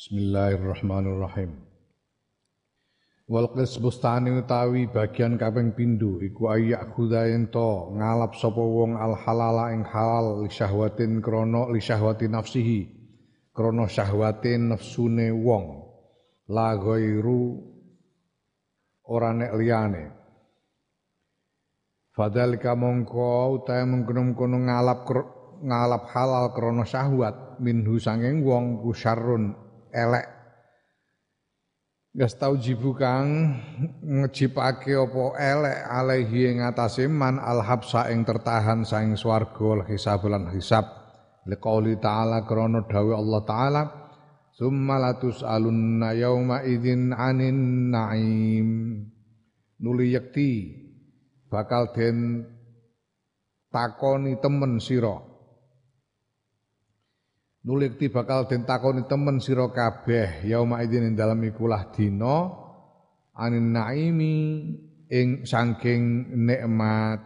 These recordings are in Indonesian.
Bismillahirrahmanirrahim. Wal bustani utawi bagian kaping pindho iku ayak khudayen to ngalap sapa wong al halala ing halal li syahwatin krana li syahwati nafsihi krana syahwatin nafsune wong. La ghairu ora nek liyane. Fadhalika mongko utahe mengkono-mengkono ngalap ngalap halal krana syahwat minhu sanging wong ku elek. Gas tau jibu kang ngejipake apa elek alaihi ing atase man al habsa ing tertahan saing swarga hisab lan hisab. Liqauli ta'ala krana dawuh Allah taala summa latus alunna yauma idzin anin naim. Nuli yakti bakal den takoni temen sira nulikti bakal den takoni temen sira kabeh yauma idzin ing dalem ikulah dina anin naimi ing saking nikmat.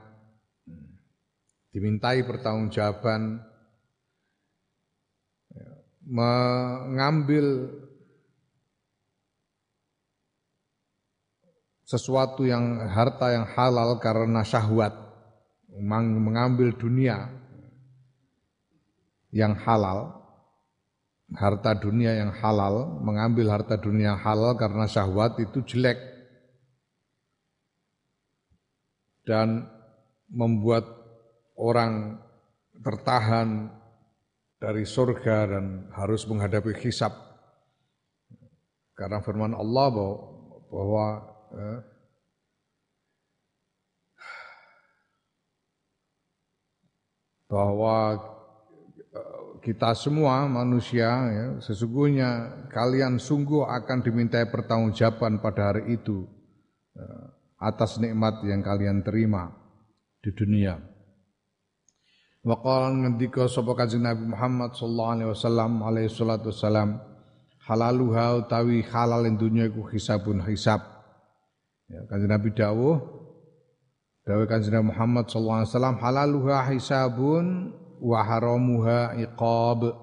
Dimintai pertanggungjawaban. Mengambil sesuatu yang harta yang halal karena syahwat. Mengambil dunia yang halal harta dunia yang halal, mengambil harta dunia halal karena syahwat itu jelek. Dan membuat orang tertahan dari surga dan harus menghadapi hisab. Karena firman Allah bahwa, bahwa eh, bahwa kita semua manusia ya, sesungguhnya kalian sungguh akan dimintai pertanggungjawaban pada hari itu ya, atas nikmat yang kalian terima di dunia. Waqala ngendika sapa Kanjeng Nabi Muhammad sallallahu alaihi wasallam alaihi salatu wasalam halaluha utawi halal dunya iku hisabun hisab. Ya, Kanjeng Nabi dawuh dawuh Kanjeng Nabi Muhammad sallallahu alaihi wasallam halaluha hisabun wa haramuha iqab.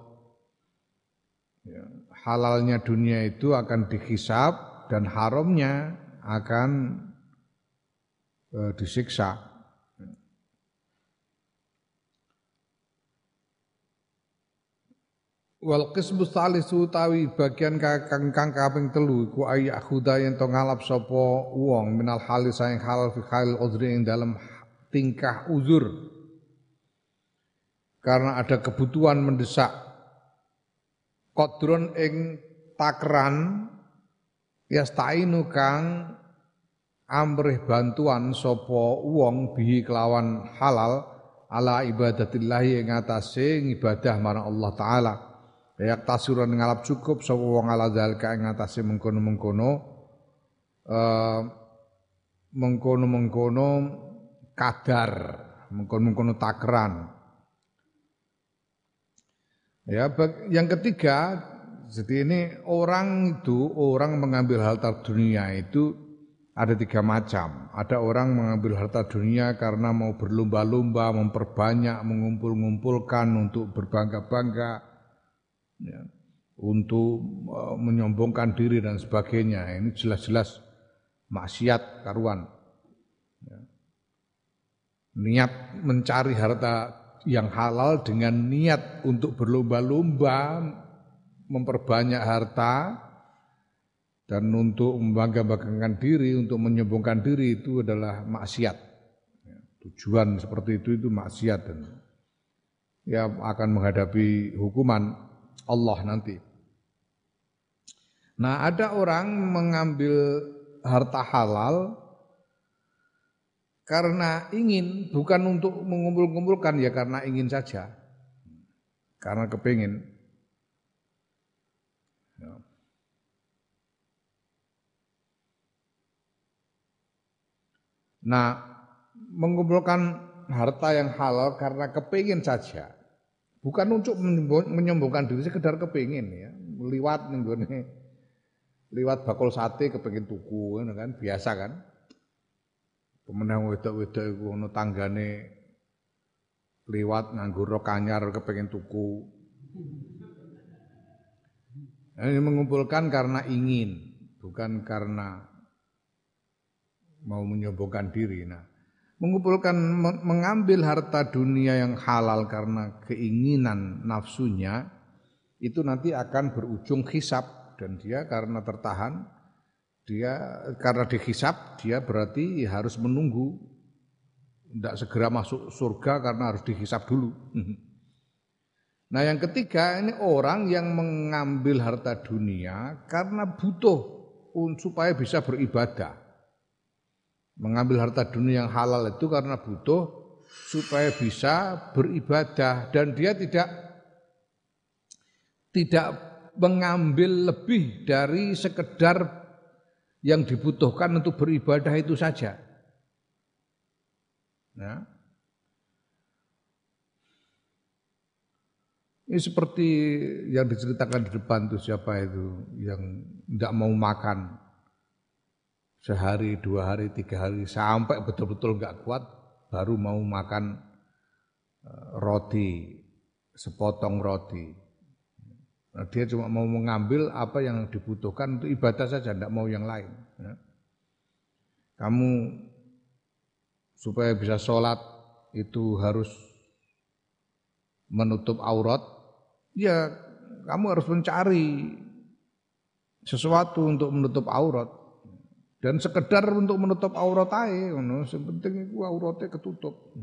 Ya, halalnya dunia itu akan dihisab dan haramnya akan e, disiksa. Wal qismu salisu tawi bagian kang kang kaping telu iku ayak khuda yen to ngalap sapa wong minal halis sayang halal fi halil udri ing dalam tingkah uzur karena ada kebutuhan mendesak. Kodron ing takran yastainu kang amrih bantuan sopo wong bihi kelawan halal ala ibadatillah ing atase ibadah marang Allah taala. Yak tasuran ngalap cukup sopo wong ala zalika ing atase mengkono-mengkono uh, mengkono-mengkono kadar mengkono-mengkono takran Ya, yang ketiga, jadi ini orang itu orang mengambil harta dunia itu ada tiga macam. Ada orang mengambil harta dunia karena mau berlomba-lomba, memperbanyak, mengumpul-ngumpulkan untuk berbangga-bangga, ya, untuk uh, menyombongkan diri dan sebagainya. Ini jelas-jelas maksiat karuan. Ya. Niat mencari harta yang halal dengan niat untuk berlomba-lomba memperbanyak harta dan untuk membangga-banggakan diri, untuk menyombongkan diri itu adalah maksiat. Ya, tujuan seperti itu itu maksiat dan ya akan menghadapi hukuman Allah nanti. Nah, ada orang mengambil harta halal karena ingin, bukan untuk mengumpul-kumpulkan ya karena ingin saja. Karena kepingin. Ya. Nah, mengumpulkan harta yang halal karena kepingin saja. Bukan untuk menyombongkan diri, sekedar kepingin ya. Liwat nih liwat bakul sate kepingin tuku kan biasa kan. Pemenang wedok-wedok iku ono tanggane liwat nganggo rok anyar kepengin tuku. Ini mengumpulkan karena ingin, bukan karena mau menyombongkan diri. Nah, mengumpulkan mengambil harta dunia yang halal karena keinginan nafsunya itu nanti akan berujung hisap dan dia karena tertahan dia karena dihisap dia berarti harus menunggu tidak segera masuk surga karena harus dihisap dulu. Nah yang ketiga ini orang yang mengambil harta dunia karena butuh supaya bisa beribadah. Mengambil harta dunia yang halal itu karena butuh supaya bisa beribadah dan dia tidak tidak mengambil lebih dari sekedar yang dibutuhkan untuk beribadah itu saja. Ya. Ini seperti yang diceritakan di depan itu siapa itu yang tidak mau makan sehari, dua hari, tiga hari sampai betul-betul nggak kuat baru mau makan eh, roti, sepotong roti. Nah, dia cuma mau mengambil apa yang dibutuhkan untuk ibadah saja, tidak mau yang lain. Ya. Kamu supaya bisa sholat itu harus menutup aurat, ya kamu harus mencari sesuatu untuk menutup aurat dan sekedar untuk menutup aurat aja ngono sing penting iku aurate ketutup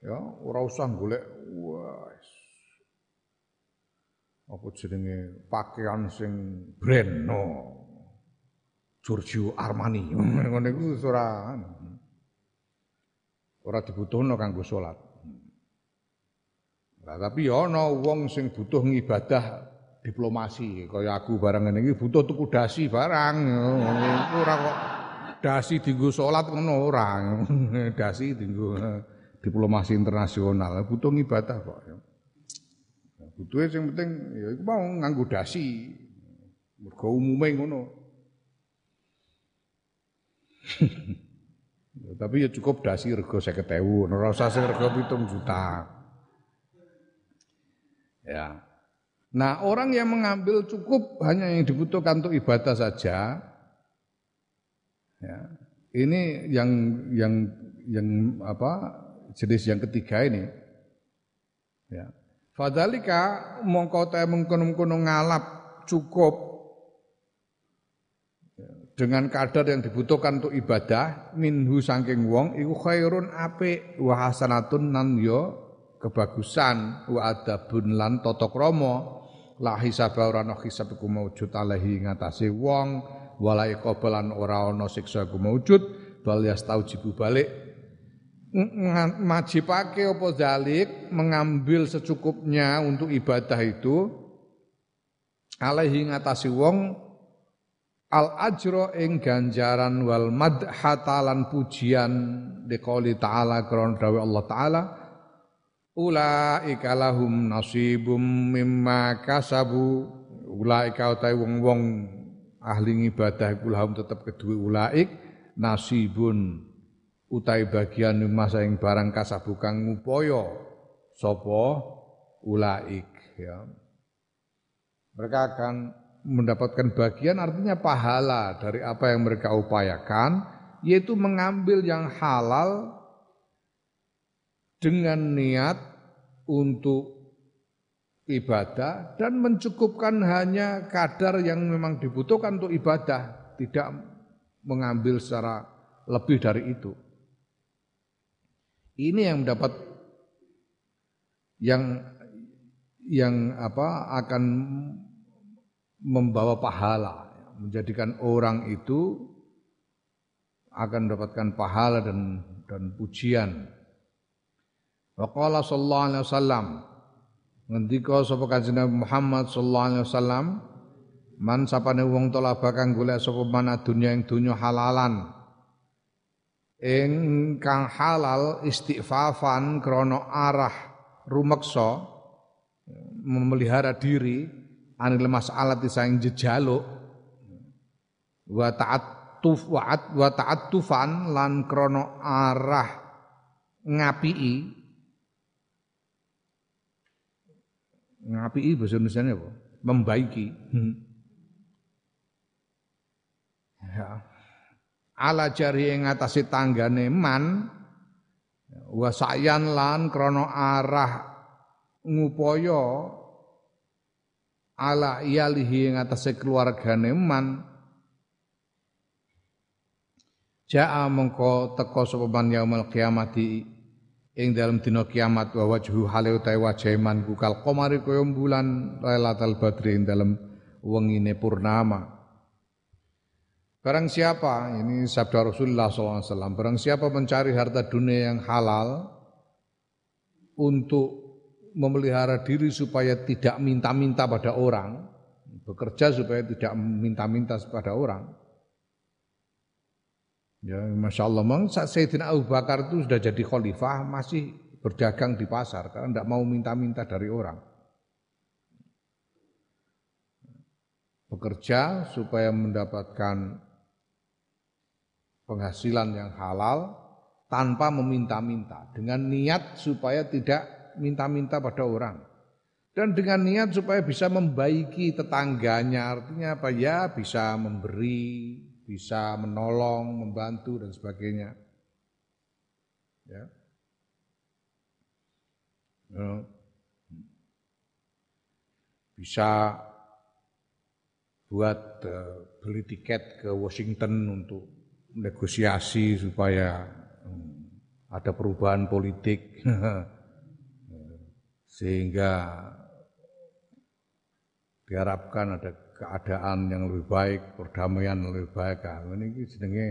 ya ora usah golek wah apa jenenge? Pakaian sing brand no Giorgio Armani. Ngono iku ora ora dibutuhno kanggo salat. Nah, tapi ya ana wong sing butuh ngibadah diplomasi. Kaya aku barang ngene iki butuh tuku dasi barang. Ora kok dasi dienggo salat ngono ora. dasi dienggo diplomasi internasional, butuh ngibadah kok. Butuhe sing penting ya iku mau nganggo dasi. Mergo umume ngono. Tapi ya cukup dasi rego 50.000, ora usah sing rego 7 juta. Ya. Nah, orang yang mengambil cukup hanya yang dibutuhkan untuk ibadah saja. Ya. Ini yang yang yang apa? jenis yang ketiga ini. Ya. Fadalika mongko ta mengkono-kono ngalap cukup. Ya, dengan kadar yang dibutuhkan untuk ibadah minhu saking wong iku khairun apik wa hasanatun nan yo kebagusan wa adabun lan tata krama. La hisab ora ana hisab iku maujud alaihi ngatasi wong wala iqabalan ora ana siksa iku maujud bal yastaujibu balik majibake apa zalik mengambil secukupnya untuk ibadah itu alaihi ngatasi wong al ajro ing ganjaran wal madhatalan pujian diqouli ta'ala kron dawe Allah ta'ala ulaika lahum nasibum mimma kasabu ulaika utai wong-wong ahli ibadah iku lahum tetep kedue ulaik nasibun utai bagian mimma saing barang kasabu kang ngupaya sapa ulaik ya mereka akan mendapatkan bagian artinya pahala dari apa yang mereka upayakan yaitu mengambil yang halal dengan niat untuk ibadah dan mencukupkan hanya kadar yang memang dibutuhkan untuk ibadah, tidak mengambil secara lebih dari itu. Ini yang mendapat yang yang apa akan membawa pahala, menjadikan orang itu akan mendapatkan pahala dan dan pujian. Wa qala sallallahu alaihi wasallam ngendika sapa Kanjeng Muhammad sallallahu alaihi wasallam man sapane wong talaba golek sapa mana dunya ing dunya halalan ingkang halal istighfafan krana arah rumeksa memelihara diri anil masalah saing jejaluk wa ta'attuf wa ta'attufan lan krana arah Ngapi bahasa Indonesia apa? membaiki. Hmm. Ya. Ala jari ing ngatasi tanggane man wa sayan lan krana arah ngupaya ala iyalihi ing atase keluargane man. Ja'a mengko teko sapa man yaumul kiamati ing dalam dina kiamat wa wajhu hale utahe wajah man kukal qamari kaya bulan lailatul badri ing dalam wengine purnama Barang siapa, ini sabda Rasulullah SAW, barang siapa mencari harta dunia yang halal untuk memelihara diri supaya tidak minta-minta pada orang, bekerja supaya tidak minta-minta pada orang, Ya, masya Allah, memang Sayyidina Abu Bakar itu sudah jadi khalifah masih berdagang di pasar karena tidak mau minta-minta dari orang. Bekerja supaya mendapatkan penghasilan yang halal tanpa meminta-minta dengan niat supaya tidak minta-minta pada orang dan dengan niat supaya bisa membaiki tetangganya artinya apa ya bisa memberi bisa menolong, membantu dan sebagainya. Ya. ya. Bisa buat uh, beli tiket ke Washington untuk negosiasi supaya um, ada perubahan politik sehingga diharapkan ada keadaan yang lebih baik, perdamaian lebih baik. Ah, ini jenenge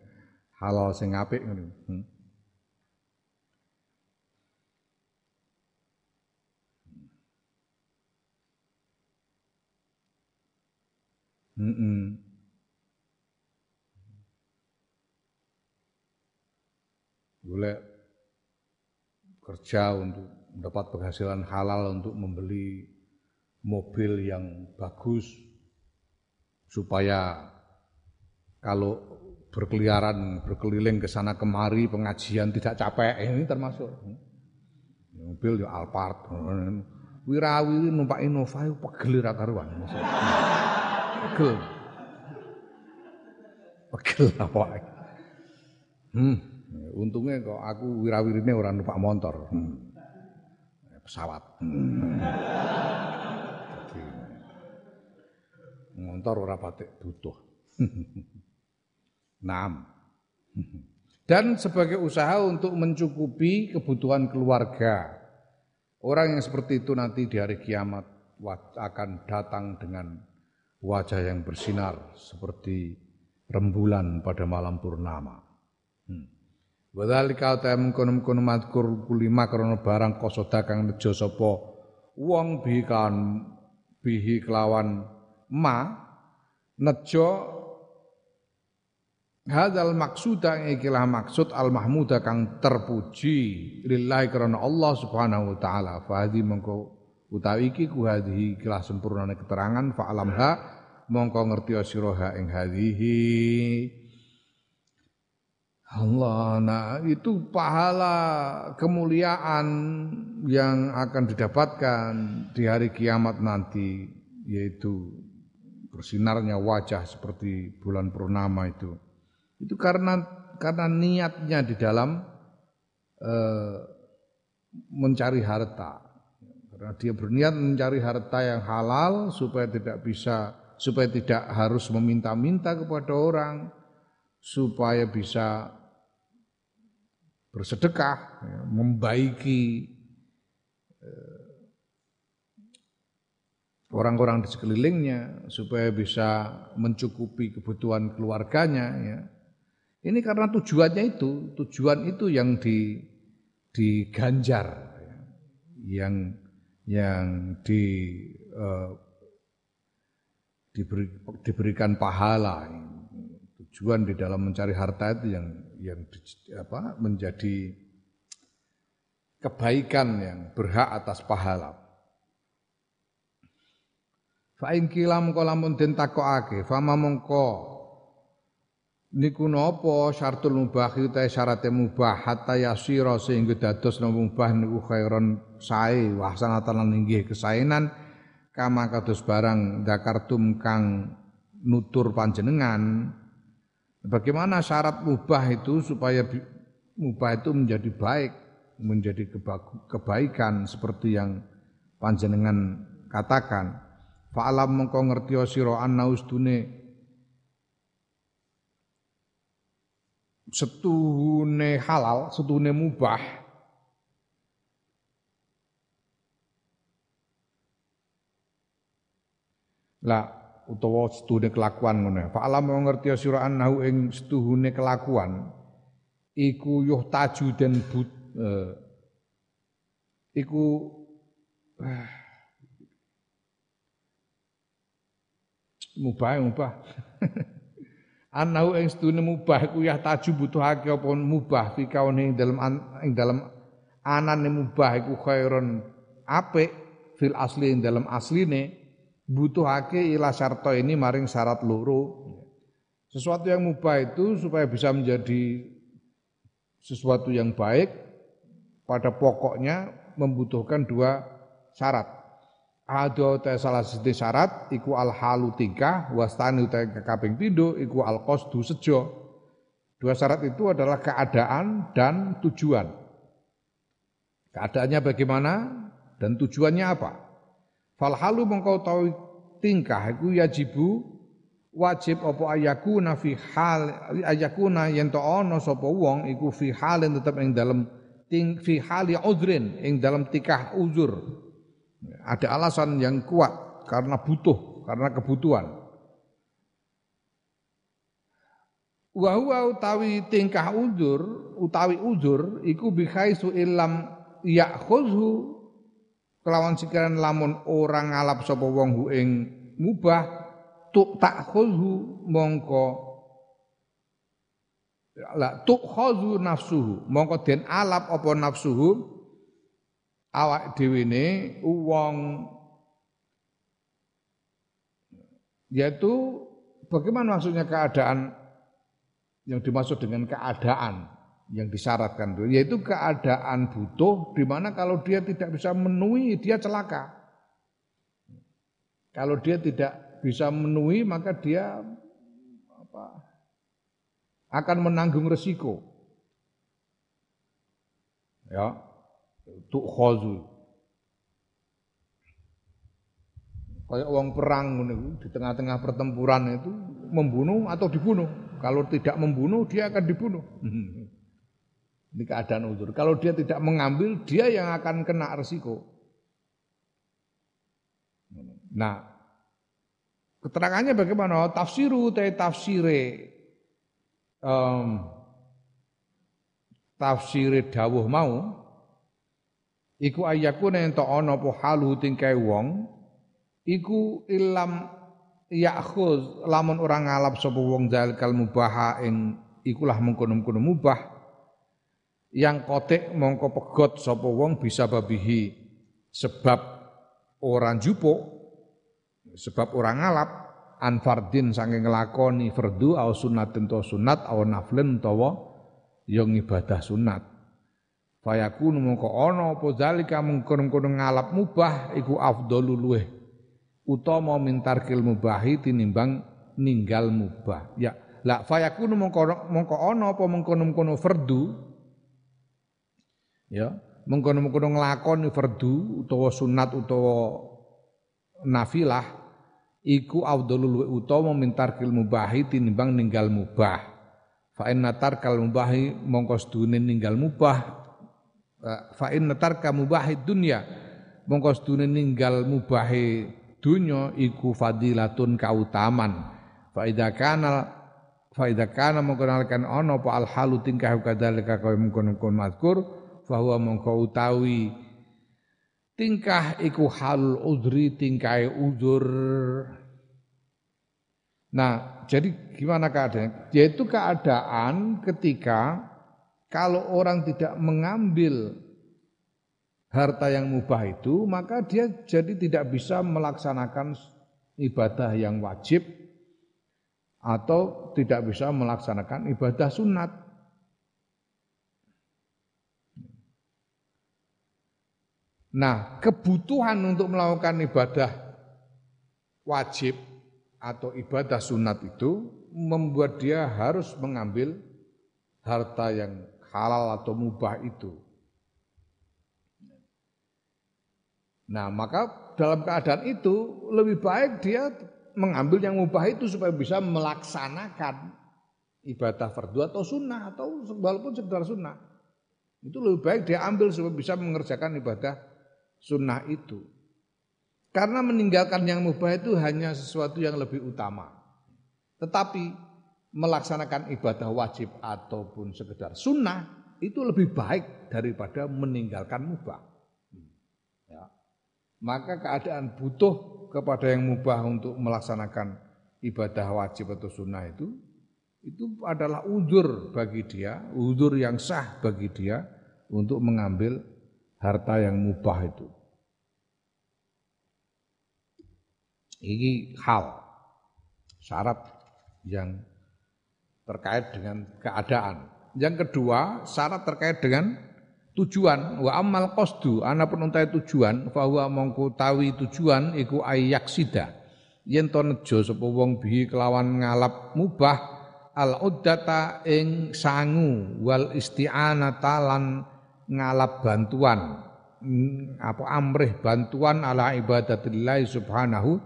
halal sing apik ngono. Hmm. Hmm. Boleh kerja untuk mendapat penghasilan halal untuk membeli mobil yang bagus supaya kalau berkeliaran berkeliling ke sana kemari pengajian tidak capek. Ini termasuk. Mobil ya Alphard. Wirawiri numpak Innova itu pegel ra karuan. Pegel. Pegel apa? Hmm untungnya kok aku wirawirine orang numpak motor hmm. pesawat hmm. Ngontor ora patik butuh. Enam. Dan sebagai usaha untuk mencukupi kebutuhan keluarga. Orang yang seperti itu nanti di hari kiamat akan datang dengan wajah yang bersinar seperti rembulan pada malam purnama. Wadhalika uta mengkono-mengkono madkur kulima karena barang kosoda kang nejo sapa? Wong bihi kan bihi kelawan ma nejo hadal maksuda ikilah maksud al mahmuda kang terpuji lillahi karena Allah subhanahu wa taala. Fa hadhi mengko utawi iki ku hadhi ikilah sempurnane keterangan fa alamha mongko ngerti sira ing hadhihi Allah, nah itu pahala kemuliaan yang akan didapatkan di hari kiamat nanti, yaitu bersinarnya wajah seperti bulan purnama itu. Itu karena karena niatnya di dalam e, mencari harta. Karena dia berniat mencari harta yang halal supaya tidak bisa supaya tidak harus meminta-minta kepada orang supaya bisa bersedekah ya, membaiki eh, orang-orang di sekelilingnya supaya bisa mencukupi kebutuhan keluarganya ya. Ini karena tujuannya itu, tujuan itu yang di diganjar ya. yang yang di uh, diberi, diberikan pahala tujuan di dalam mencari harta itu yang yang apa menjadi kebaikan yang berhak atas pahala. Fa in kila mengko lamun den takokake, fama mongko niku napa syartul mubah ta syarate mubah hatta yasira sehingga dados mubah niku khairon sae wa sanatan lan inggih kesaenan kama kados barang dakartum kang nutur panjenengan bagaimana syarat mubah itu supaya mubah itu menjadi baik menjadi kebaikan seperti yang panjenengan katakan? Fa'alam mengko ngerti sira anna ustune setuhune halal setuhune mubah. Lah utawa setuhune kelakuan ngono. Fa alam ngerti sira annahu ing setuhune kelakuan iku yuh taju dan but eh, iku eh, mubah mubah annahu ing setuhune mubah iku yah taju butuhake apa mubah fi kaune ing dalam ing dalam anane mubah iku khairon apik fil asli ing dalam asline butuhake ila syarto ini maring syarat loro. Sesuatu yang mubah itu supaya bisa menjadi sesuatu yang baik pada pokoknya membutuhkan dua syarat. Ada te salah satu syarat iku al halu tingkah wastani utai kaping pindho iku al qasdu sejo. Dua syarat itu adalah keadaan dan tujuan. Keadaannya bagaimana dan tujuannya apa? Fal halu mengkau tahu tingkah iku yajibu wajib apa ayakuna fi hal ayakuna yen to ana sapa wong iku fi halin tetep ing dalem ting fi hali udrin ing dalam tingkah uzur. Ada alasan yang kuat karena butuh, karena kebutuhan. Wa huwa utawi tingkah uzur, utawi uzur iku bikhaisu ilam ya'khudhu kelawan sikiran lamun orang ngalap sapa wong hu ing mubah tuk takhudhu mongko la tuk khazu nafsuhu mongko den alap apa nafsuhu awak dhewe ne wong. Yaitu bagaimana maksudnya keadaan yang dimaksud dengan keadaan yang disyaratkan itu yaitu keadaan butuh di mana kalau dia tidak bisa memenuhi dia celaka. Kalau dia tidak bisa memenuhi maka dia apa, akan menanggung resiko. Ya, itu khozu. Kayak uang perang di tengah-tengah pertempuran itu membunuh atau dibunuh. Kalau tidak membunuh dia akan dibunuh. Ini keadaan uzur. Kalau dia tidak mengambil, dia yang akan kena resiko. Nah, keterangannya bagaimana? Tafsiru te tafsire um, tafsire dawuh mau iku ayakuna ento ana apa halu tingkai wong iku ilam ya'khuz lamun orang ngalap sapa wong zalikal mubaha ing ikulah mengkono-mengkono mubah yang kotek mongko pegot sapa wong bisa babihi sebab orang jupuk sebab orang ngalap anfardin saking ngelakoni fardu au sunnatin to sunat au naflen utawa yang ibadah sunat. Fayakunu mongko ana apa zalika mengkono-kono ngalap mubah iku afdalu luweh. Utama mintarkil mubahi tinimbang ninggal mubah. Ya la fayakunu mongko mongko ana apa mengkono-kono fardu ya mengkono-mengkono nglakoni fardu utawa sunat utawa nafilah iku afdhalul utawa mintarkil mubahi tinimbang ninggal mubah. Fa inna tarkal mubahi mongko sedune ninggal mubah. Eh, fa inna tarka mubahi dunya mongko sedune ninggal mubahi dunya iku fadilatun kautaman. Fa idza kana fa idza kana mongko nalkan ana apa al halu tingkah kadzalika kaya mengkono-mengkono mazkur bahwa mongko utawi tingkah iku hal udri tingkai uzur Nah, jadi gimana keadaan? Yaitu keadaan ketika kalau orang tidak mengambil harta yang mubah itu, maka dia jadi tidak bisa melaksanakan ibadah yang wajib atau tidak bisa melaksanakan ibadah sunat. Nah, kebutuhan untuk melakukan ibadah wajib atau ibadah sunat itu membuat dia harus mengambil harta yang halal atau mubah itu. Nah, maka dalam keadaan itu lebih baik dia mengambil yang mubah itu supaya bisa melaksanakan ibadah fardu atau sunnah atau walaupun sekedar sunnah. Itu lebih baik dia ambil supaya bisa mengerjakan ibadah sunnah itu. Karena meninggalkan yang mubah itu hanya sesuatu yang lebih utama. Tetapi melaksanakan ibadah wajib ataupun sekedar sunnah itu lebih baik daripada meninggalkan mubah. Maka keadaan butuh kepada yang mubah untuk melaksanakan ibadah wajib atau sunnah itu itu adalah udur bagi dia, udur yang sah bagi dia untuk mengambil harta yang mubah itu. Ini hal syarat yang terkait dengan keadaan. Yang kedua, syarat terkait dengan tujuan wa amal qasdu ana penuntai tujuan bahwa mongko tawi tujuan iku sida yen to nejo sapa wong bihi kelawan ngalap mubah al uddata ing sangu wal isti'anata lan ngalap bantuan apa amrih bantuan ala ibadatillah subhanahu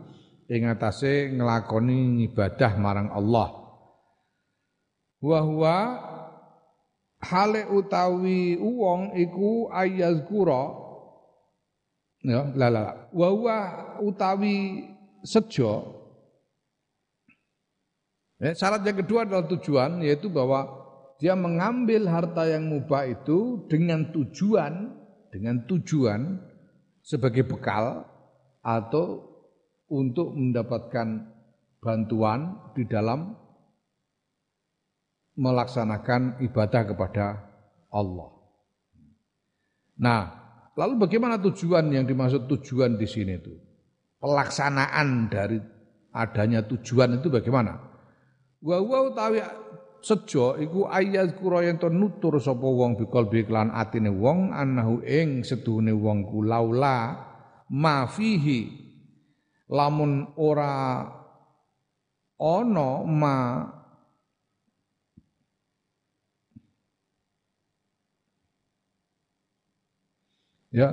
ing atase nglakoni ibadah marang Allah. Wa huwa hale utawi wong iku ayazkura ya la la wa huwa utawi sejo. Ya, syarat yang kedua adalah tujuan yaitu bahwa dia mengambil harta yang mubah itu dengan tujuan dengan tujuan sebagai bekal atau untuk mendapatkan bantuan di dalam melaksanakan ibadah kepada Allah. Nah, lalu bagaimana tujuan yang dimaksud tujuan di sini itu? Pelaksanaan dari adanya tujuan itu bagaimana? Wa wa utawi sejo iku ayat kura yen nutur sapa wong bikol biklan atine wong anahu ing seduhune wong ku laula ma fihi lamun ora ana ma Ya.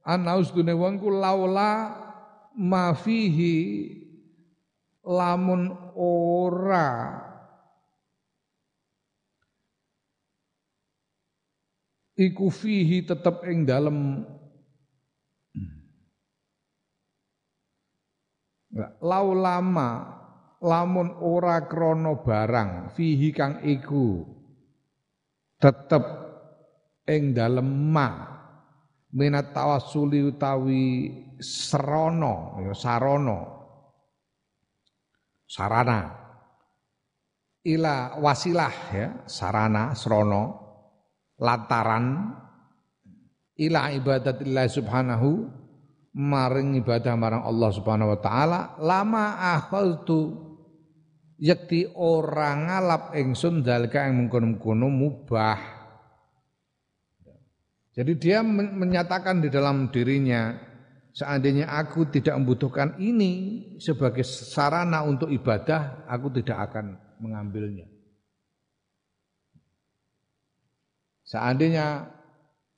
Anaus dune wong ku laula ma fihi lamun ora iku fihi tetep ing dalem. Laulama lamun ora krono barang fihi kang iku tetep ing dalem ma. Minat tawassuli utawi serono ya sarono sarana. Ila wasilah ya sarana serono lantaran ila ibadatillah subhanahu maring ibadah marang Allah subhanahu wa taala lama akhaltu yakti orang ngalap ingsun dalika yang mengkono-mengkono mubah jadi dia menyatakan di dalam dirinya, seandainya aku tidak membutuhkan ini sebagai sarana untuk ibadah, aku tidak akan mengambilnya. Seandainya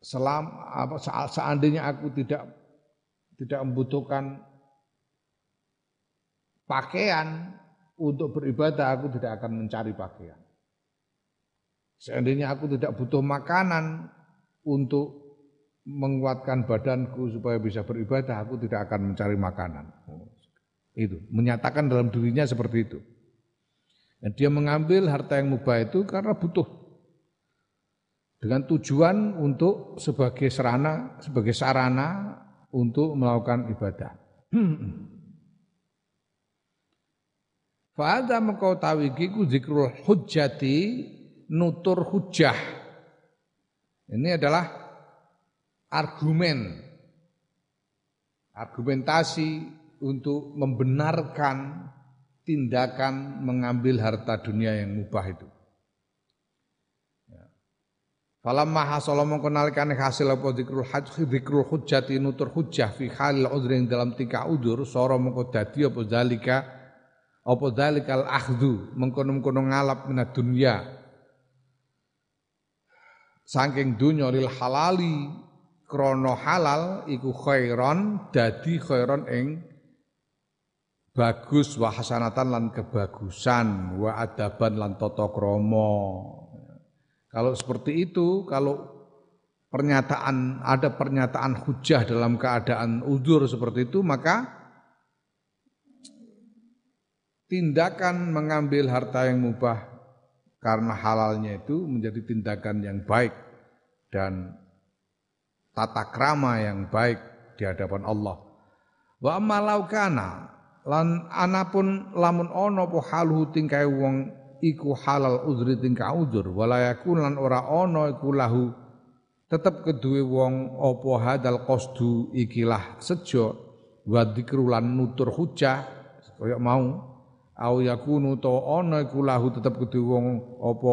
selam apa seandainya aku tidak tidak membutuhkan pakaian untuk beribadah, aku tidak akan mencari pakaian. Seandainya aku tidak butuh makanan, untuk menguatkan badanku supaya bisa beribadah, aku tidak akan mencari makanan. Itu menyatakan dalam dirinya seperti itu. Dan dia mengambil harta yang mubah itu karena butuh dengan tujuan untuk sebagai sarana sebagai sarana untuk melakukan ibadah. Fa'adha mengkau tawiki ku zikrul hujjati nutur hujjah ini adalah argumen, argumentasi untuk membenarkan tindakan mengambil harta dunia yang mubah itu. Falamma hasala mongko nalikane hasil apa zikrul hajj zikrul hujjati nutur hujjah fi halil udhri dalam tingkah udur sara mongko dadi apa zalika apa zalikal akhdhu mengkono-mengkono ngalap minat dunya saking dunya lil halali krono halal iku khairon dadi khairon ing bagus wa hasanatan lan kebagusan wa adaban lan tata krama kalau seperti itu, kalau pernyataan ada pernyataan hujah dalam keadaan udur seperti itu, maka tindakan mengambil harta yang mubah karena halalnya itu menjadi tindakan yang baik dan tata krama yang baik di hadapan Allah. Wa amma kana lan anapun lamun ono po haluhu tingkai wong iku halal uzri tingkah uzur. Walayakun lan ora ana iku lahu. Tetep keduwe wong apa hadal qasdu ikilah sejo. Wa dzikru lan nutur hujah kaya mau. Au yakunu to ana iku lahu tetep keduwe wong apa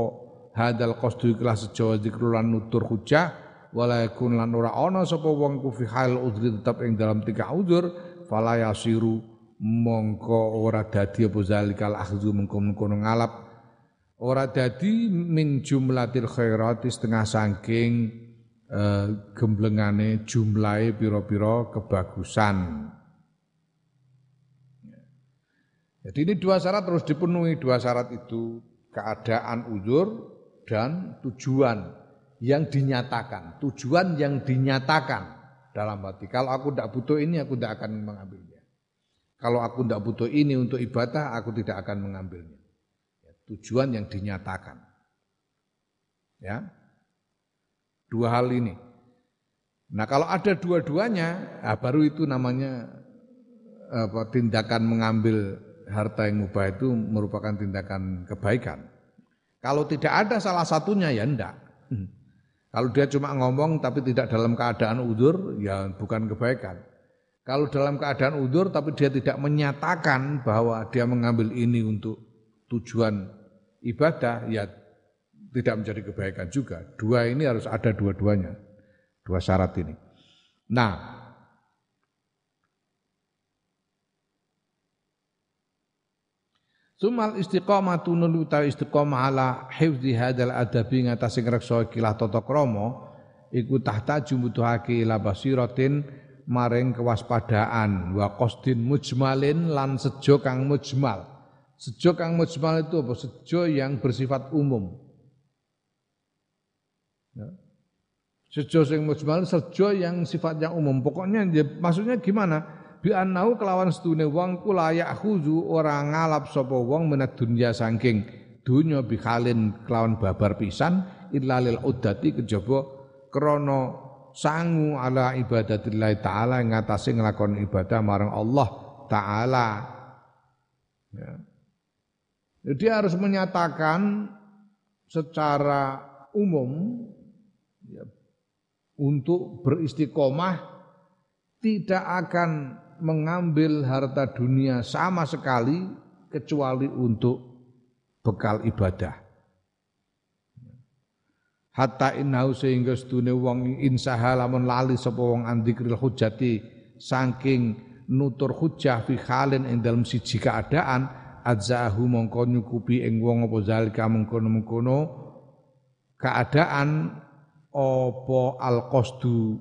hadal qasdu ikilah sejo dzikru lan nutur hujah. Walayakun lan ora ana sapa wong ku fi hal uzri tetep ing dalam tingkah uzur. Fala yasiru mongko ora dadi apa zalikal akhzu mengko ngalap ora dadi min jumlatil khairati setengah saking uh, gemblengane jumlahe pira-pira kebagusan. Jadi ini dua syarat terus dipenuhi dua syarat itu keadaan uzur dan tujuan yang dinyatakan, tujuan yang dinyatakan dalam hati. Kalau aku tidak butuh ini, aku tidak akan mengambilnya. Kalau aku tidak butuh ini untuk ibadah, aku tidak akan mengambilnya tujuan yang dinyatakan. Ya. Dua hal ini. Nah, kalau ada dua-duanya, nah baru itu namanya apa, tindakan mengambil harta yang mubah itu merupakan tindakan kebaikan. Kalau tidak ada salah satunya ya enggak. Kalau dia cuma ngomong tapi tidak dalam keadaan udur ya bukan kebaikan. Kalau dalam keadaan udur tapi dia tidak menyatakan bahwa dia mengambil ini untuk tujuan ibadah ya tidak menjadi kebaikan juga. Dua ini harus ada dua-duanya. Dua syarat ini. Nah, Sumal istiqomah tunul utawi istiqomah ala hifzi hadal adabi ngatasi ngrekso kilah tata krama iku tahta jumbutuhake ila basiratin maring kewaspadaan wa qasdin mujmalin lan sejo kang mujmal Sejo kang mujmal itu apa? Sejo yang bersifat umum. Ya. Sejo sing mujmal sejo yang sifatnya umum. Pokoknya ya, maksudnya gimana? Bi annau kelawan setune wong ku khuzu ora ngalap sapa wong menat dunya saking dunya bikhalin kelawan babar pisan illalil uddati kejaba krana sangu ala ibadatillah taala ngatasi nglakoni ibadah marang Allah taala. Ya. Dia harus menyatakan secara umum ya, untuk beristiqomah tidak akan mengambil harta dunia sama sekali kecuali untuk bekal ibadah. Hatta innahu sehingga sedune wong insaha lamun lali sapa wong andikril hujati saking nutur hujah fi halin ing dalam siji keadaan adzahu mongko nyukupi ing wong apa zalika mengkono-mengkono. Keadaan apa al qasdu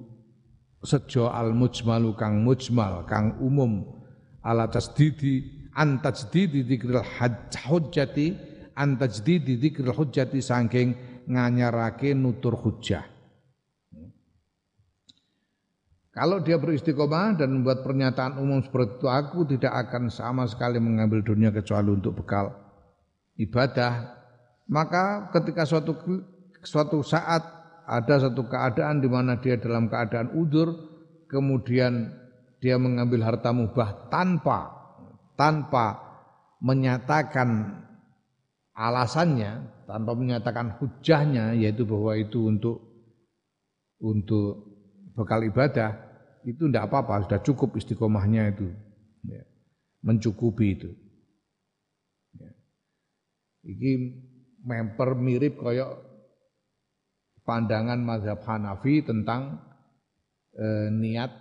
sejo al mujmalu kang mujmal kang umum. Ala tasdidi an tajdidi dzikril hujjati an tajdidi dzikril hujjati saking nganyarake nutur hujjah Kalau dia beristiqomah dan membuat pernyataan umum seperti itu, aku tidak akan sama sekali mengambil dunia kecuali untuk bekal ibadah. Maka ketika suatu suatu saat ada satu keadaan di mana dia dalam keadaan udur, kemudian dia mengambil harta mubah tanpa tanpa menyatakan alasannya, tanpa menyatakan hujahnya, yaitu bahwa itu untuk untuk bekal ibadah, itu tidak apa-apa, sudah cukup istiqomahnya itu. Ya. Mencukupi itu. Ya. Ini memper mirip koyok pandangan mazhab Hanafi tentang eh, niat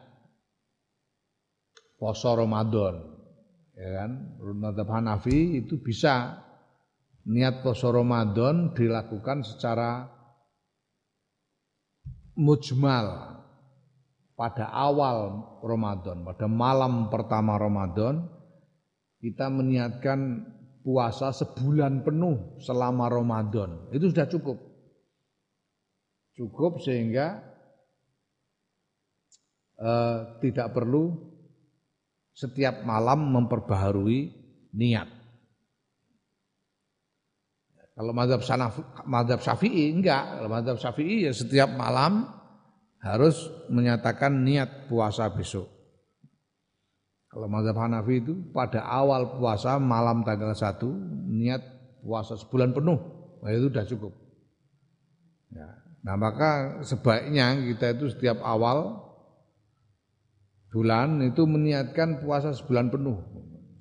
poso Ramadan. Ya kan? Mazhab Hanafi itu bisa niat poso Ramadan dilakukan secara mujmal pada awal Ramadan, pada malam pertama Ramadan kita meniatkan puasa sebulan penuh selama Ramadan. Itu sudah cukup. Cukup sehingga eh, tidak perlu setiap malam memperbaharui niat. Kalau madhab, madhab syafi'i enggak, kalau madhab syafi'i ya setiap malam harus menyatakan niat puasa besok. Kalau madhab Hanafi itu pada awal puasa malam tanggal 1 niat puasa sebulan penuh, nah itu sudah cukup. Ya. Nah maka sebaiknya kita itu setiap awal bulan itu meniatkan puasa sebulan penuh.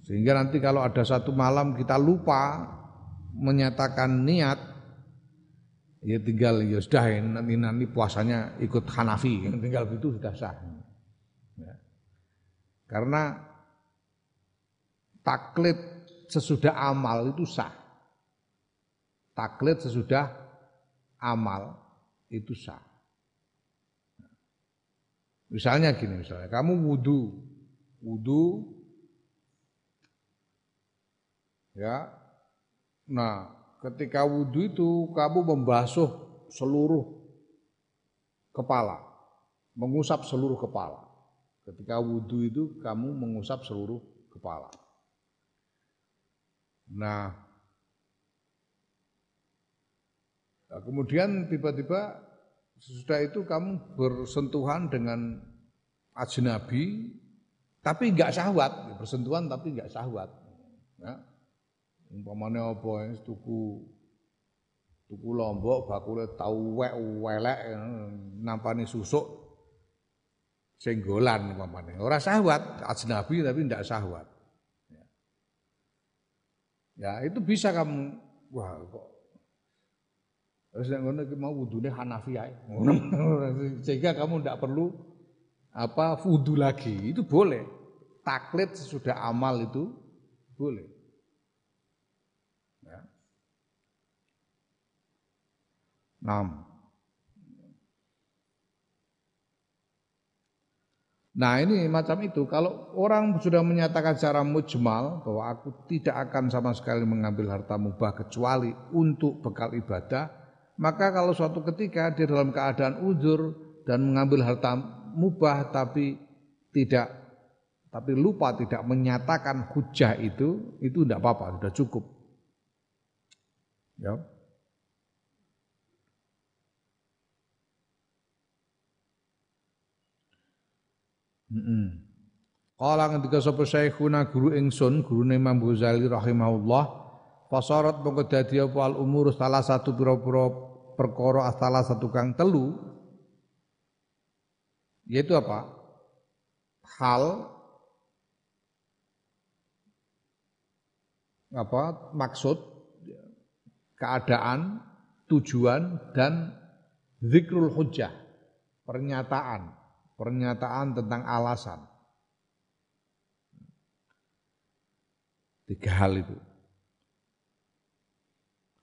Sehingga nanti kalau ada satu malam kita lupa menyatakan niat ya tinggal ya sudah nanti nanti puasanya ikut Hanafi. Tinggal itu sudah sah. Ya. karena taklid sesudah amal itu sah. Taklid sesudah amal itu sah. Misalnya gini misalnya kamu wudhu wudhu ya. Nah, ketika wudhu itu kamu membasuh seluruh kepala, mengusap seluruh kepala. Ketika wudhu itu kamu mengusap seluruh kepala. Nah, nah kemudian tiba-tiba sesudah itu kamu bersentuhan dengan ajnabi, tapi enggak syahwat, bersentuhan tapi enggak syahwat. Ya. Umpamane apa ya, tuku tuku lombok bakule tau wek welek nampani susuk senggolan umpamane. Ora syahwat, ajnabi tapi ndak syahwat. Ya. ya itu bisa kamu wah kok Terus yang ngono mau wudune Hanafi ae. Sehingga kamu ndak perlu apa wudu lagi. Itu boleh. Taklid sesudah amal itu boleh. Nah, Nah ini macam itu, kalau orang sudah menyatakan secara mujmal bahwa aku tidak akan sama sekali mengambil harta mubah kecuali untuk bekal ibadah, maka kalau suatu ketika dia dalam keadaan uzur dan mengambil harta mubah tapi tidak tapi lupa tidak menyatakan hujah itu, itu tidak apa-apa, sudah cukup. Ya. Kala ketika sapa syekhuna guru ingsun, gurune Imam Ghazali rahimahullah, fasarat mongko dadi apa al umur salah satu pira-pira perkara salah satu kang telu yaitu apa? Hal apa maksud keadaan tujuan dan zikrul hujjah pernyataan pernyataan tentang alasan. Tiga hal itu.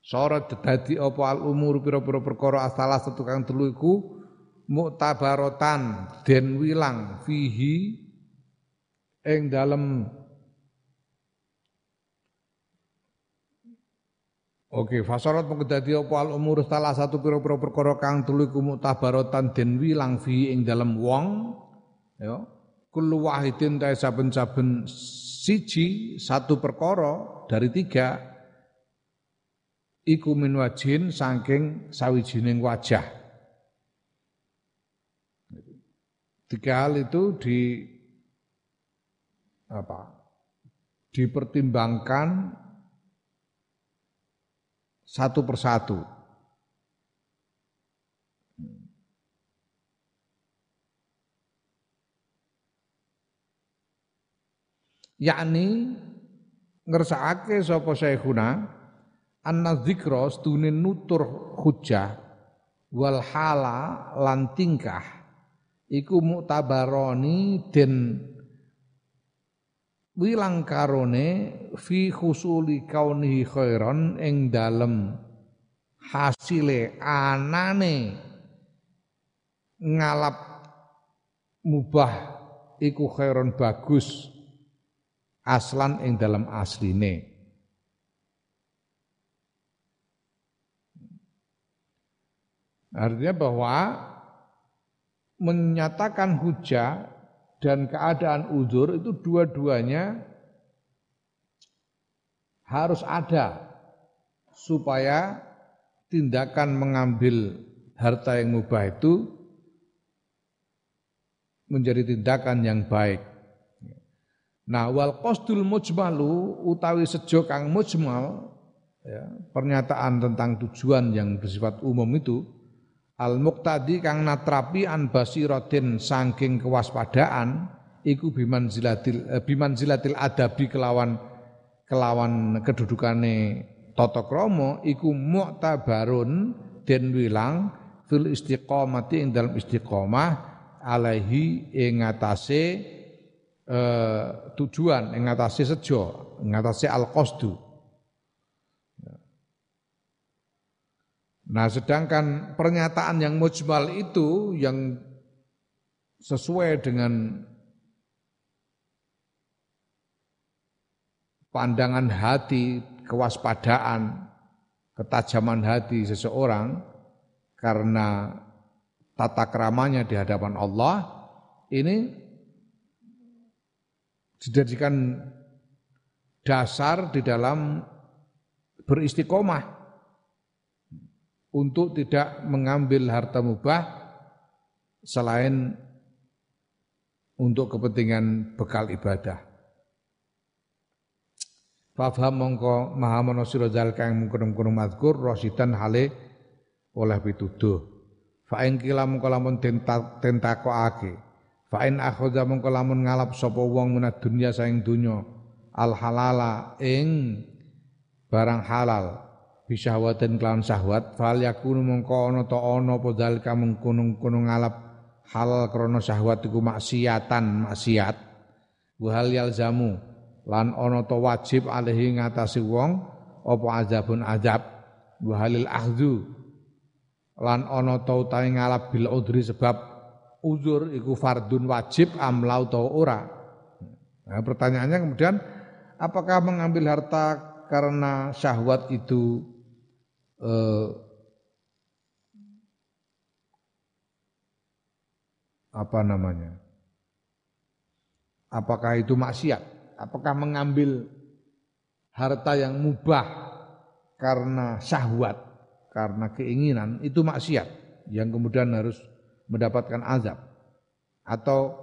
Sorot dadi apa al umur pira-pira perkara asalah satu kang telu iku muktabarotan den wilang fihi ing dalem Oke, fasarat mengko dadi apa al umur salah satu pira-pira perkara kang telu iku mutabaratan den wilang fi ing dalem wong ya. Kullu wahidin ta saben-saben siji satu perkara dari tiga iku min wajin saking sawijining wajah. Tiga hal itu di apa? dipertimbangkan satu persatu. yakni ngersakake sapa syekhuna anna dzikra stune nutur hujjah wal hala lan tingkah iku muktabaroni den wilang karone fi khusuli kaunihi khairan ing dalem hasile anane ngalap mubah iku khairon bagus aslan ing dalam asline. Artinya bahwa menyatakan hujah dan keadaan uzur itu dua-duanya harus ada supaya tindakan mengambil harta yang mubah itu menjadi tindakan yang baik. Nah, wal qasdul mujmalu utawi sejo kang mujmal ya, pernyataan tentang tujuan yang bersifat umum itu al muqtadi kang natrapi an basiratin saking kewaspadaan iku biman zilatil eh, biman zilatil adabi kelawan kelawan kedudukane tata krama iku mu'tabarun den wilang fil istiqomati ing dalam istiqomah alaihi ing ngatasé eh, tujuan ing ngatasé sejo ing ngatasé al qasdu Nah, sedangkan pernyataan yang mujmal itu yang sesuai dengan pandangan hati, kewaspadaan, ketajaman hati seseorang karena tata keramanya di hadapan Allah ini dijadikan dasar di dalam beristiqomah untuk tidak mengambil harta mubah selain untuk kepentingan bekal ibadah. Fafham mongko maha manosiro zalika yang mengkunung-kunung madkur rosidan hale oleh pituduh. Fa'in kila mengko lamun ake. Fa'in akhoda mengko lamun ngalap sapa wong menat dunya saing dunya al halala ing barang halal bisyahwatin kelawan syahwat fal yakunu mengko ana ta ana apa dalika mengkono-kono ngalap halal krana syahwat iku maksiatan maksiat wa hal yalzamu lan ana ta wajib alihi ngatasi wong apa azabun azab wa halil ahdzu lan ana ta utahe ngalap bil udri sebab uzur iku fardun wajib amlau ta ora. Nah, pertanyaannya kemudian apakah mengambil harta karena syahwat itu eh, apa namanya? Apakah itu maksiat? Apakah mengambil harta yang mubah karena syahwat karena keinginan itu maksiat yang kemudian harus mendapatkan azab atau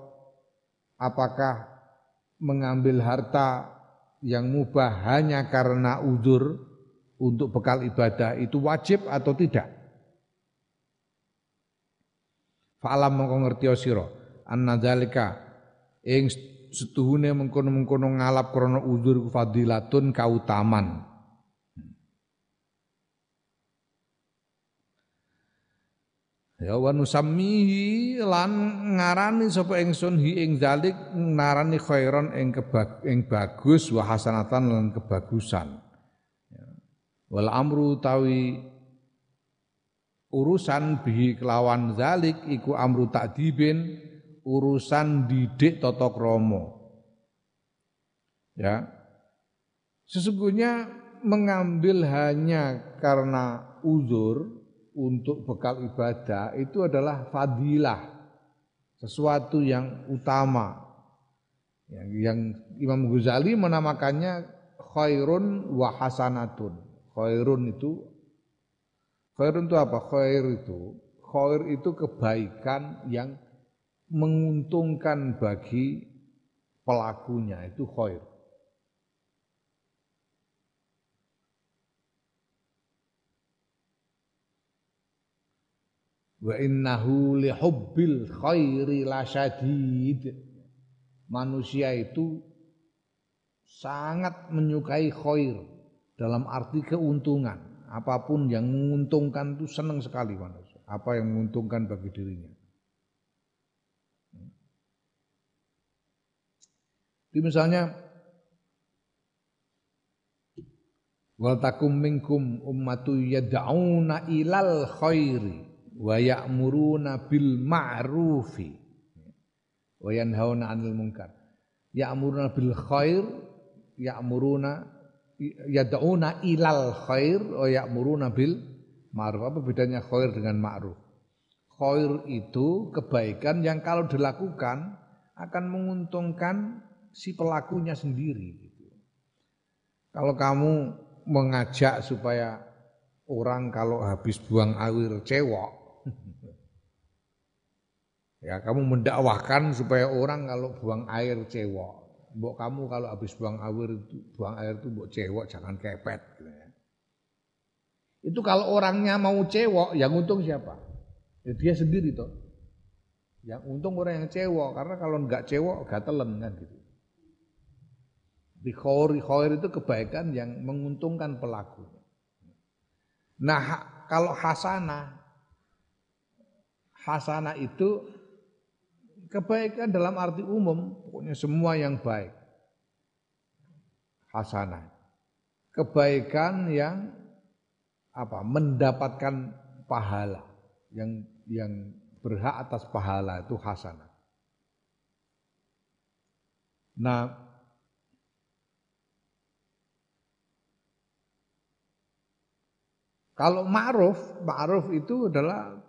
apakah mengambil harta yang mubah hanya karena uzur untuk bekal ibadah itu wajib atau tidak? Fa'alam mongko ngerti sira. Anna zalika ing setuhune mengkono-mengkono ngalap krana uzur fadilatun kautaman. Ya wa nusammihi lan ngarani sapa ingsun hi ing zalik narani khairon ing kebag ing bagus wa hasanatan lan kebagusan. Wal amru tawi urusan bihi kelawan zalik iku amru takdibin urusan didik tata krama. Ya. Sesungguhnya mengambil hanya karena uzur untuk bekal ibadah itu adalah fadilah sesuatu yang utama yang, yang Imam Ghazali menamakannya khairun wa hasanatun khairun itu khairun itu apa? Khair itu khair itu kebaikan yang menguntungkan bagi pelakunya. Itu khair. Wa innahu li hubbil khairi lasyadid. Manusia itu sangat menyukai khair dalam arti keuntungan. Apa pun yang menguntungkan itu senang sekali manusia. apa yang menguntungkan bagi dirinya. Jadi misalnya wal takum minkum ummatu yad'una ilal khairi wa ya'muruna bil ma'rufi wa yanhauna 'anil munkar. Ya'muruna bil khair ya'muruna yad'una ilal khair wa ya'muruna bil ma'ruf. Apa bedanya khair dengan ma'ruf? Khair itu kebaikan yang kalau dilakukan akan menguntungkan si pelakunya sendiri. Gitu. Kalau kamu mengajak supaya orang kalau habis buang air cewok, ya kamu mendakwahkan supaya orang kalau buang air cewok, mbok kamu kalau habis buang air buang air itu mbok cewok jangan kepet. Gitu ya. Itu kalau orangnya mau cewok, yang untung siapa? Ya dia sendiri toh. Yang untung orang yang cewok karena kalau nggak cewok telan kan gitu. Di khair itu kebaikan yang menguntungkan pelaku. Nah, kalau hasanah hasanah itu kebaikan dalam arti umum, pokoknya semua yang baik. Hasanah. Kebaikan yang apa? mendapatkan pahala yang yang berhak atas pahala itu hasanah. Nah, Kalau ma'ruf, ma'ruf itu adalah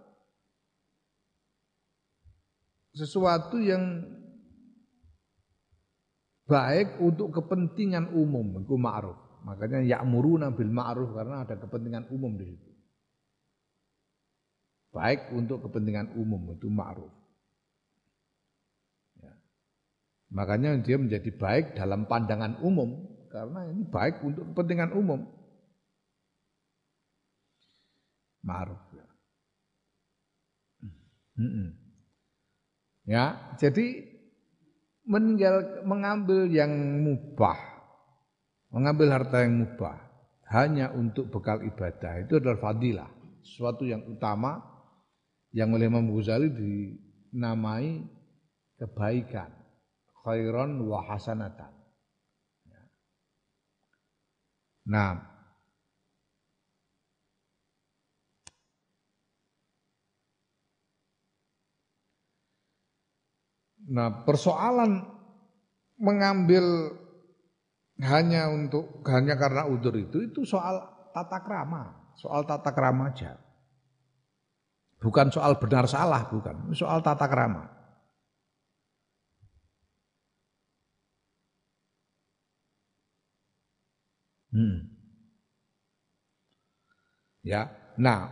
sesuatu yang baik untuk kepentingan umum, itu ma'ruf. Makanya ya'muruna bil ma'ruf karena ada kepentingan umum di situ. Baik untuk kepentingan umum itu ma'ruf. Ya. Makanya dia menjadi baik dalam pandangan umum karena ini baik untuk kepentingan umum ma'ruf ya. Hmm. Ya, jadi meninggal mengambil yang mubah, mengambil harta yang mubah hanya untuk bekal ibadah itu adalah fadilah, sesuatu yang utama yang oleh Imam Ghazali dinamai kebaikan, khairon wa hasanatan. Ya. Nah, Nah, persoalan mengambil hanya untuk hanya karena udur itu itu soal tata krama, soal tata krama aja. Bukan soal benar salah, bukan. Soal tata krama. Hmm. Ya. Nah,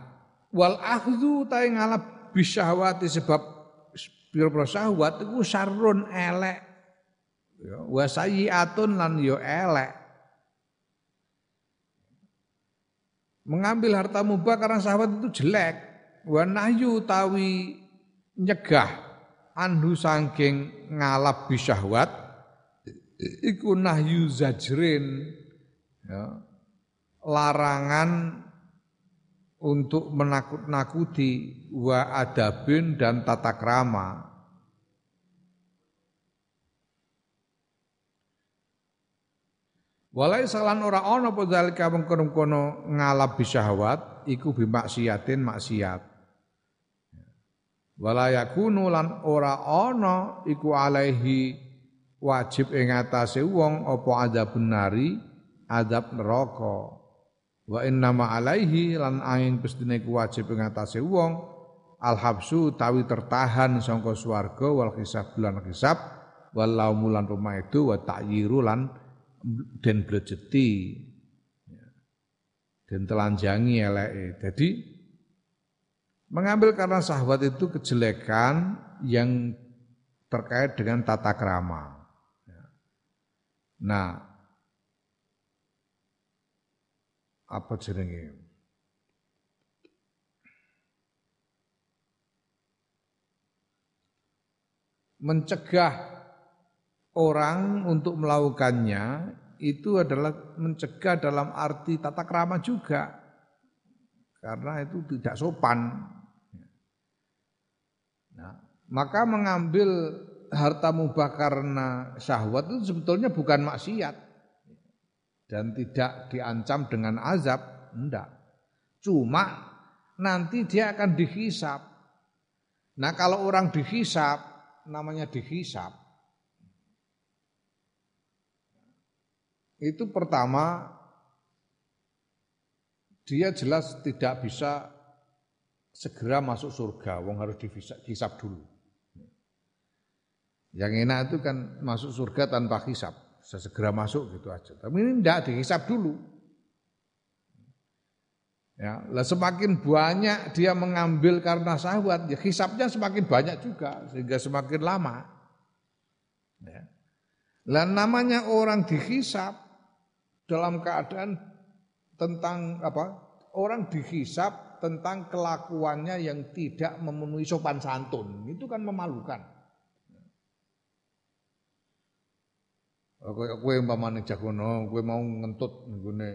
wal akhdhu ta ngalap bisyahwati sebab pira-pira syahwat iku sarun elek. Ya, wa lan yo ya elek. Mengambil harta mubah karena syahwat itu jelek. Wa nahyu tawi nyegah anhu sangking ngalap bisyahwat iku nahyu zajrin ya, larangan untuk menakut-nakuti wa adabin dan tata krama. Walai salan ora ana apa zalika mengkono ngalap bisyahwat iku bimaksiatin maksiat. Wala yakunu lan ora ana iku alaihi wajib ing atase wong apa adabun nari adab neraka. Wa inna ma alaihi lan angin pestine wajib ngatasi wong. Al habsu tawi tertahan sangka swarga wal hisab bulan hisab. Wal laumulan itu wa ta'yiru lan den blejeti. Dan telanjangi eleke. Jadi mengambil karena sahabat itu kejelekan yang terkait dengan tata krama. Nah, apa jenenge? Mencegah orang untuk melakukannya itu adalah mencegah dalam arti tata krama juga. Karena itu tidak sopan. Nah, maka mengambil harta mubah karena syahwat itu sebetulnya bukan maksiat dan tidak diancam dengan azab, enggak. Cuma nanti dia akan dihisap. Nah, kalau orang dihisap namanya dihisap itu pertama dia jelas tidak bisa segera masuk surga, wong harus dihisap dulu. Yang enak itu kan masuk surga tanpa hisap, segera masuk gitu aja. Tapi ini tidak dihisap dulu. Ya, lah semakin banyak dia mengambil karena syahwat, ya hisapnya semakin banyak juga sehingga semakin lama. Ya. Lah namanya orang dihisap dalam keadaan tentang apa? Orang dihisap tentang kelakuannya yang tidak memenuhi sopan santun. Itu kan memalukan. Kowe kowe umpamane jagono, kowe mau ngentut nggone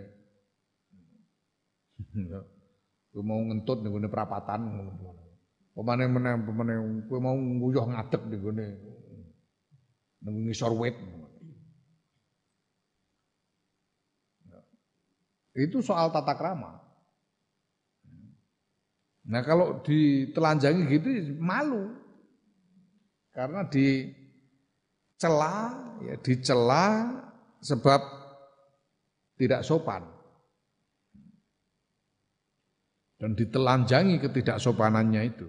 kowe mau ngentut nggone perapatan ngono. Pemane meneh pemane kowe mau nguyuh ngadeg nggone nang ngisor wit. Itu soal tata krama. Nah kalau ditelanjangi gitu malu. Karena di celah ya dicela sebab tidak sopan dan ditelanjangi ketidaksopanannya itu.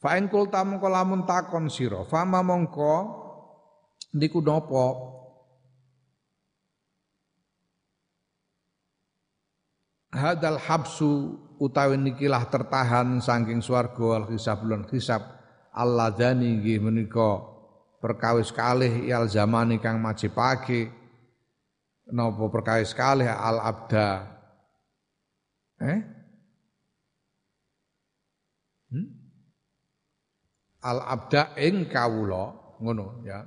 Fa'in kulta mongko lamun takon sira, fama mongko niku napa hadal habsu utawi nikilah tertahan saking swarga wal hisab lan hisab alladzani menika perkawis kalih yal zaman kang majipake napa perkawis kalih al abda. Eh? Hmm? al abda ing kawula ngono ya.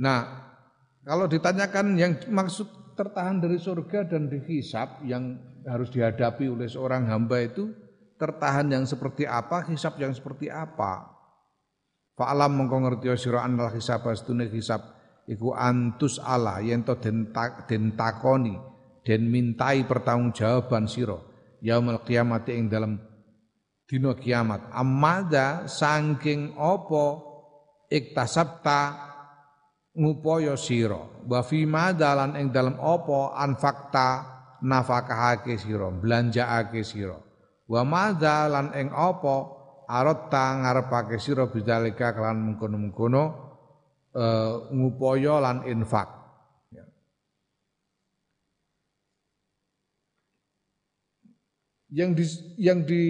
Nah, kalau ditanyakan yang maksud tertahan dari surga dan dihisap yang harus dihadapi oleh seorang hamba itu tertahan yang seperti apa, hisap yang seperti apa. Fa'alam mengko ngerti sira anal hisab astune hisab iku antus ala yen to den, den takoni den mintai pertanggungjawaban sira yaumul kiamat ing dalam dina kiamat. Amada saking apa iktasabta ngupaya sira wa fi madalan ing dalam apa anfakta nafakahake sira belanjaake sira Wa madza lan ing apa aratta ngarepake sira bidzalika kelan mengkono-mengkono e, ngupaya lan infak. Ya. Yang di yang di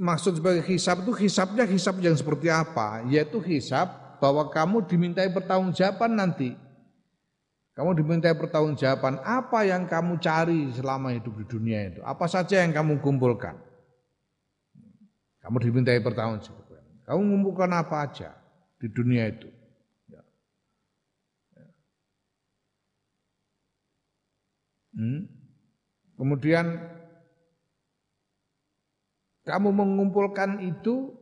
maksud sebagai hisab itu hisabnya hisab yang seperti apa? Yaitu hisab bahwa kamu dimintai pertanggungjawaban nanti. Kamu dimintai pertanggungjawaban apa yang kamu cari selama hidup di dunia itu. Apa saja yang kamu kumpulkan. Kamu dimintai pertanggungjawaban. Kamu mengumpulkan apa aja di dunia itu. Ya. Ya. Hmm. Kemudian kamu mengumpulkan itu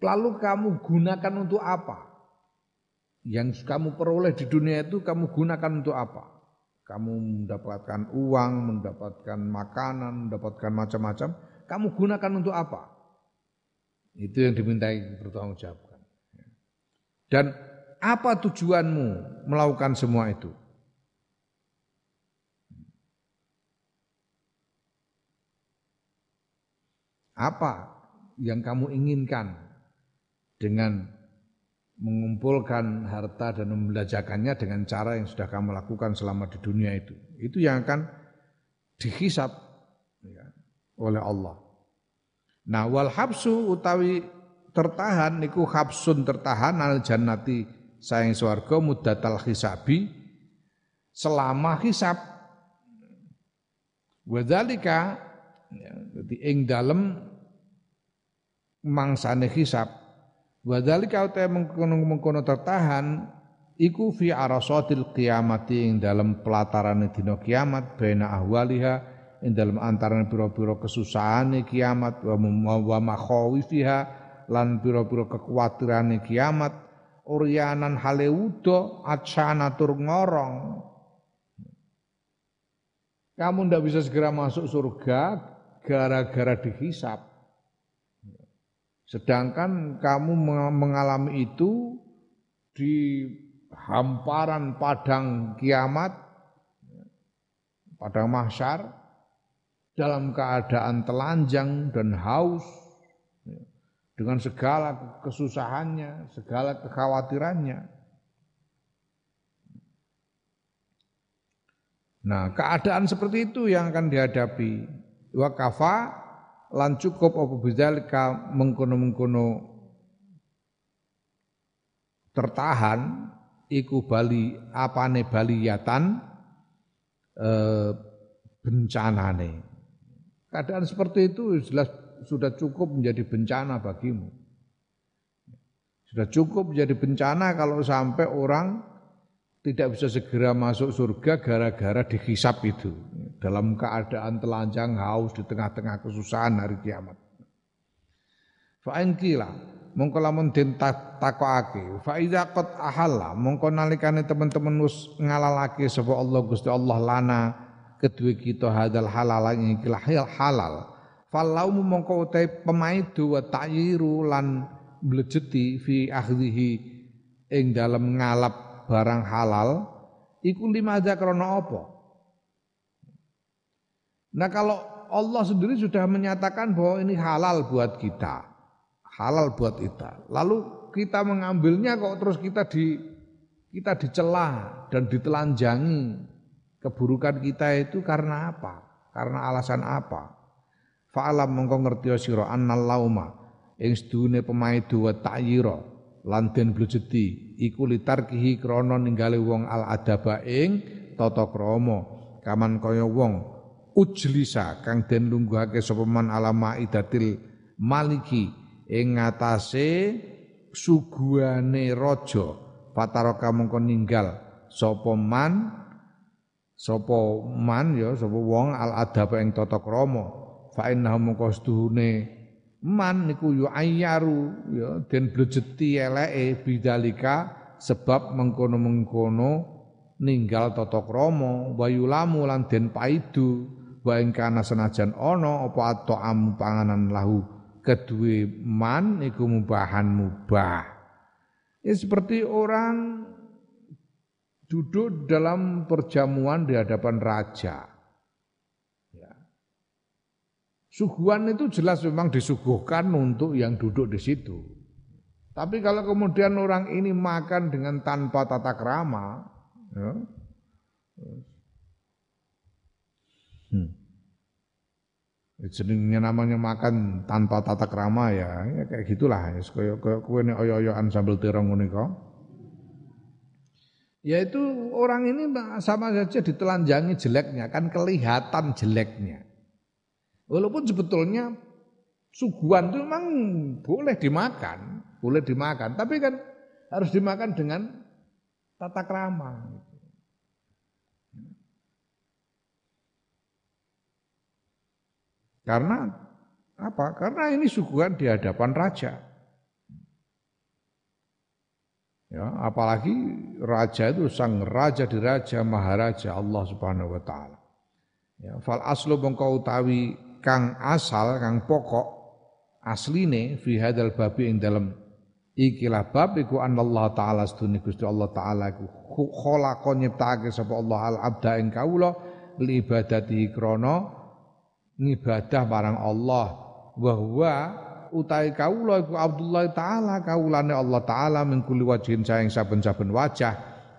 lalu kamu gunakan untuk apa? Yang kamu peroleh di dunia itu kamu gunakan untuk apa? Kamu mendapatkan uang, mendapatkan makanan, mendapatkan macam-macam, kamu gunakan untuk apa? Itu yang dimintai bertanggungjawabkan. Dan apa tujuanmu melakukan semua itu? Apa yang kamu inginkan dengan mengumpulkan harta dan membelajarkannya dengan cara yang sudah kamu lakukan selama di dunia itu. Itu yang akan dihisap ya, oleh Allah. Nah wal habsu utawi tertahan niku habsun tertahan al jannati sayang swarga muddatal hisabi selama hisab. Wadzalika ya, jadi ing dalem mangsane hisab Wadali kau teh mengkono mengkono tertahan iku fi arasatil qiyamati ing dalam pelataran dina kiamat baina ahwaliha ing dalam antarané pira-pira kesusahane kiamat wa, makhawifiha lan pira-pira kekuatirane kiamat uryanan hale wuda atsana tur ngorong. Kamu ndak bisa segera masuk surga gara-gara dihisap sedangkan kamu mengalami itu di hamparan padang kiamat, padang mahsyar, dalam keadaan telanjang dan haus, dengan segala kesusahannya, segala kekhawatirannya. Nah, keadaan seperti itu yang akan dihadapi. Wa kafa lan cukup apa bidzalika mengkono-mengkono tertahan iku bali apane baliyatan eh, bencanane. Keadaan seperti itu jelas sudah cukup menjadi bencana bagimu. Sudah cukup menjadi bencana kalau sampai orang tidak bisa segera masuk surga gara-gara dihisap itu. Dalam keadaan telanjang haus di tengah-tengah kesusahan hari kiamat. Fa'in mongko lamun den takokake fa iza qad ahalla mongko nalikane teman-teman wis ngalalake sapa Allah Gusti Allah lana kedue kita hadal halal ing ikilah halal falaumu mongko utai pemaidu wa ta'yiru lan blejeti fi akhdhihi ing dalam ngalap barang halal iku limadza krana apa Nah kalau Allah sendiri sudah menyatakan bahwa ini halal buat kita halal buat kita. Lalu kita mengambilnya kok terus kita di kita dicela dan ditelanjangi. Keburukan kita itu karena apa? Karena alasan apa? Fa'alam mongko ngerti sira annal lauma ing sedune pemaidu wa ta'yira lan den blejeti iku litarkihi krana ninggale wong al adaba ing tata krama. Kaman kaya wong ujlisa kang den lungguhake sapa man alama idatil maliki ing ngatasé suguhane raja pataraka mongko ninggal sapa man sapa man ya sapa wong al adab ing tata krama. Fa innahu mongko seduhune man niku yu ayyaru ya den blejeti eleke bidalika sebab mengkono-mengkono ninggal tata krama wayulamu lan den paidu wa ing kana senajan ana apa ato panganan lahu kedua man iku mubahan mubah. Ya seperti orang duduk dalam perjamuan di hadapan raja. Ya. Suguhan itu jelas memang disuguhkan untuk yang duduk di situ. Tapi kalau kemudian orang ini makan dengan tanpa tata krama, ya, hmm. Jenengnya namanya makan tanpa tata krama ya, ya kayak gitulah. Ya, kaya kaya kowe nek oyo-oyoan terong kok. Yaitu orang ini sama saja ditelanjangi jeleknya, kan kelihatan jeleknya. Walaupun sebetulnya suguhan itu memang boleh dimakan, boleh dimakan, tapi kan harus dimakan dengan tata krama. Karena apa? Karena ini suguhan di hadapan raja. Ya, apalagi raja itu sang raja di raja maharaja Allah Subhanahu wa taala. Ya, fal aslu mengkau utawi kang asal kang pokok asline fi hadal babi ing dalam ikilah bab iku Allah taala sedune Gusti Allah taala iku khalaqa nyiptake sapa Allah al abda ing kawula li ibadati krana ngibadah marang Allah. Wa huwa utai kaula iku Abdullah taala kaulane Allah taala min kulli wajhin saing saben-saben wajah.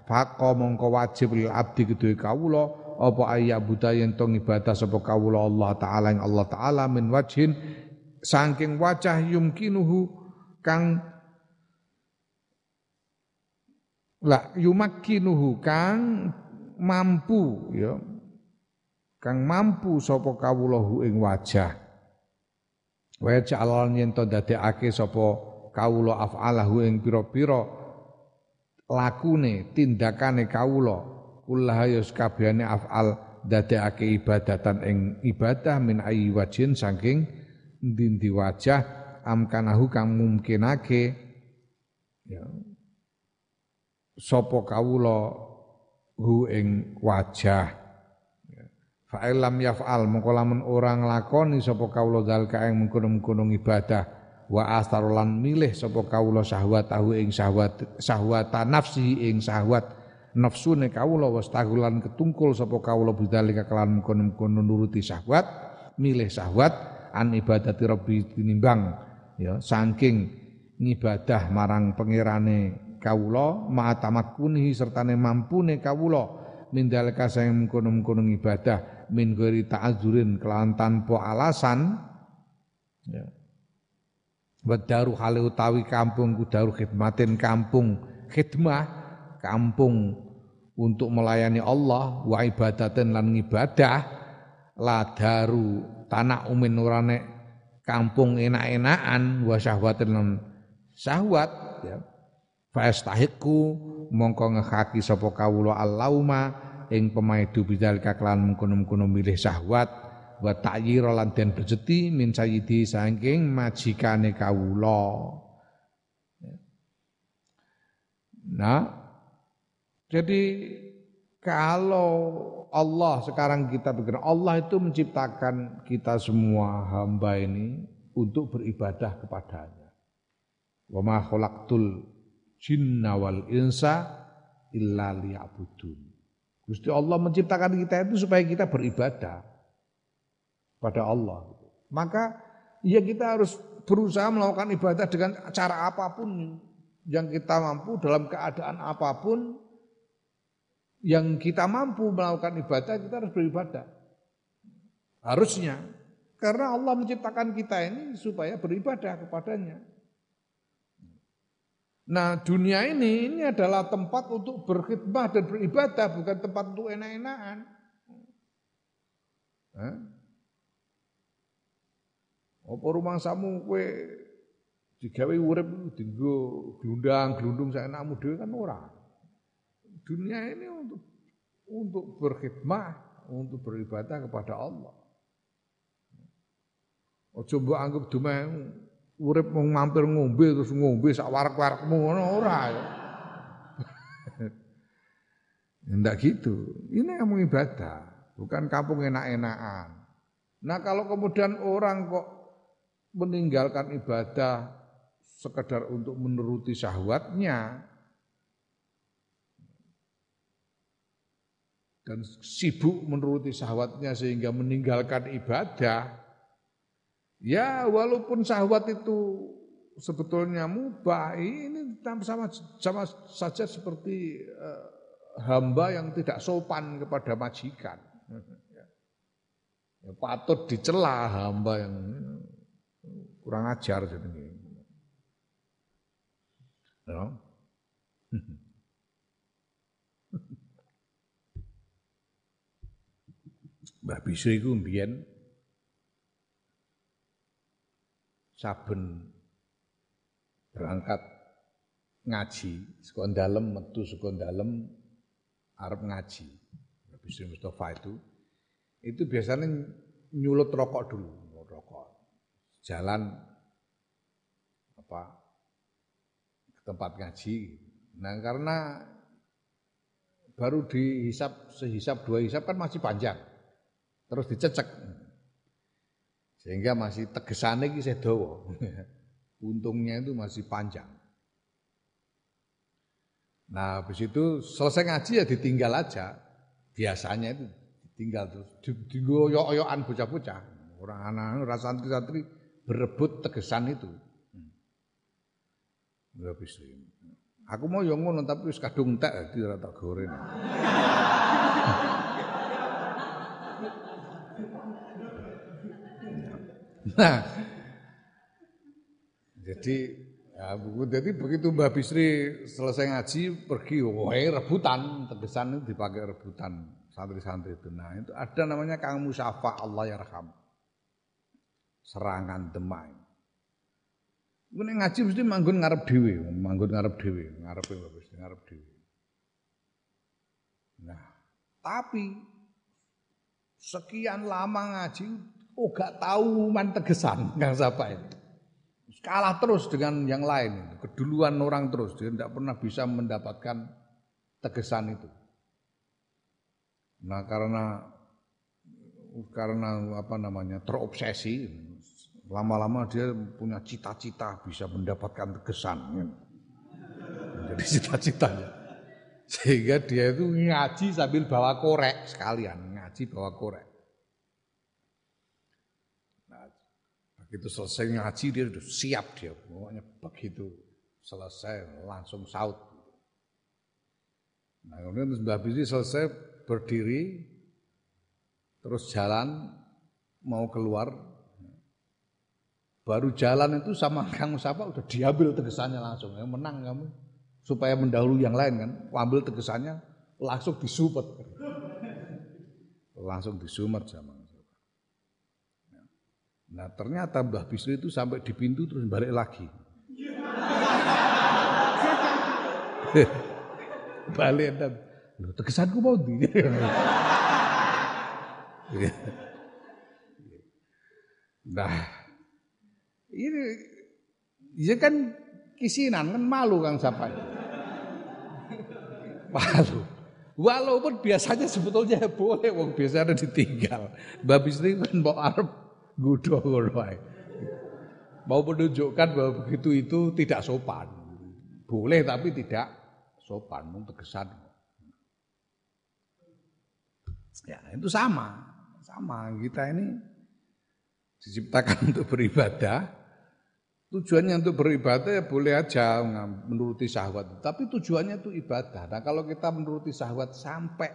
Faqa mongko wajib lil abdi kedue kaula apa ayya budaya yen to ngibadah sapa kaula Allah taala ing Allah taala min wajhin saking wajah yumkinuhu kang la yumakkinuhu kang mampu ya kang mampu sapa kawula ing wajah. Wa ja'alan yen to dadekake sapa kawula af'alahu ing pira-pira lakune tindakane kawula kullaha ya kabehane afal dadekake ibadatan ing ibadah min ayi wajin saking ndi wajah amkanahu kang mungkinake. Ya. Sapa kawula hu ing wajah. Ya. fa lam yaf'al mengko lamun ora nglakoni sapa kawula zalika ing mengkono-mengkono ibadah. Wa astarulan milih sapa kawula syahwatahu ing syahwat syahwata nafsi ing syahwat nafsune kawula wastagulan ketungkul sapa kawula bidzalika kelan kono-kono nuruti syahwat milih syahwat an ibadati rabbi tinimbang. Ya saking ngibadah marang pangerane kawula ma tamakkunihi sertane mampune kawula mindalika sing kono-kono ibadah min ghairi ta'azzurin kelan tanpa alasan. Ya. Wadaru hale utawi kampung kudaru khidmatin kampung khidmah kampung untuk melayani Allah wa ibadatin lan ibadah la daru tanah umin nurane kampung enak-enakan wa syahwatin lan syahwat ya fastahiqu mongko ngehaki sapa kawula allauma ing pemaidu bidzalika kelan mengkono-mengkono milih syahwat wa ta'yira lan den bejeti min sayyidi saking majikane kawula. Nah, jadi kalau Allah sekarang kita pikir Allah itu menciptakan kita semua hamba ini untuk beribadah kepadanya. Wa ma khalaqtul jinna wal insa illa liya'budun. Gusti Allah menciptakan kita itu supaya kita beribadah pada Allah. Maka ya kita harus berusaha melakukan ibadah dengan cara apa pun yang kita mampu dalam keadaan apa pun yang kita mampu melakukan ibadah kita harus beribadah. Harusnya karena Allah menciptakan kita ini supaya beribadah kepadanya. Nah dunia ini ini adalah tempat untuk berkhidmah dan beribadah bukan tempat untuk enak-enakan. Apa rumah samu kue digawe urip dienggo glundang glundung saenakmu dhewe kan ora. Dunia ini untuk untuk berkhidmah, untuk beribadah kepada Allah. Ojo mbok anggap dume urip mau mampir ngombe terus ngombe sak warak-warakmu ngono ora ya. Enggak gitu. Ini yang ibadah, bukan kampung enak-enakan. Nah kalau kemudian orang kok meninggalkan ibadah sekedar untuk menuruti syahwatnya dan sibuk menuruti syahwatnya sehingga meninggalkan ibadah ya walaupun syahwat itu sebetulnya mubah ini sama sama saja seperti uh, hamba yang tidak sopan kepada majikan ya, patut dicela hamba yang kurang ajar jenenge. Ya. Mbah Bisu iku mbiyen saben berangkat ngaji saka dalem metu saka dalem arep ngaji. Mbah Bisu Mustafa itu itu biasanya nyulut rokok dulu jalan apa ke tempat ngaji. Nah karena baru dihisap sehisap dua hisap kan masih panjang, terus dicecek sehingga masih tegesane iki sedowo. Untungnya itu masih panjang. Nah, habis itu selesai ngaji ya ditinggal aja. Biasanya itu ditinggal terus digoyok-oyokan bocah-bocah. Orang anak-anak santri-santri berebut tegesan itu. Hmm. bisa. Aku mau yang ngono tapi wis kadung tek dadi ora tak goreng. Nah, jadi ya jadi begitu Mbak Bisri selesai ngaji pergi, wah rebutan tegesan itu dipakai rebutan santri-santri itu. Nah itu ada namanya Kang Musafa Allah ya serangan demai. Gue ngaji mesti manggun ngarep dhewe, manggun ngarep dhewe, ngarepe bagus. dengar dhewe. Nah, tapi sekian lama ngaji oh gak tahu man tegesan Kang Sapa. Kalah terus dengan yang lain, keduluan orang terus, dia tidak pernah bisa mendapatkan tegesan itu. Nah karena karena apa namanya terobsesi, lama-lama dia punya cita-cita bisa mendapatkan tegesan. Jadi cita-citanya. Sehingga dia itu ngaji sambil bawa korek sekalian, ngaji bawa korek. Begitu selesai ngaji dia sudah siap dia, pokoknya begitu selesai langsung saut. Nah kemudian Mbah Bisi selesai berdiri, terus jalan mau keluar, baru jalan itu sama Kang Musapa udah diambil tegesannya langsung, ya menang kamu supaya mendahului yang lain kan. Ambil tegesannya langsung disumet. Langsung disumet sama Nah ternyata Mbah Bisri itu sampai di pintu terus balik lagi. balik dan lu tegesanku mau di. nah ini ya kan kisinan kan malu Kang Sapai. Malu. Walaupun biasanya sebetulnya boleh wong biasanya ditinggal. Mbak Bisri kan mau arep gudo ngono Mau menunjukkan bahwa begitu itu tidak sopan. Boleh tapi tidak sopan, mung tegesan. Ya, itu sama. Sama kita ini diciptakan untuk beribadah, Tujuannya untuk beribadah ya boleh aja menuruti syahwat, tapi tujuannya itu ibadah. Nah kalau kita menuruti syahwat sampai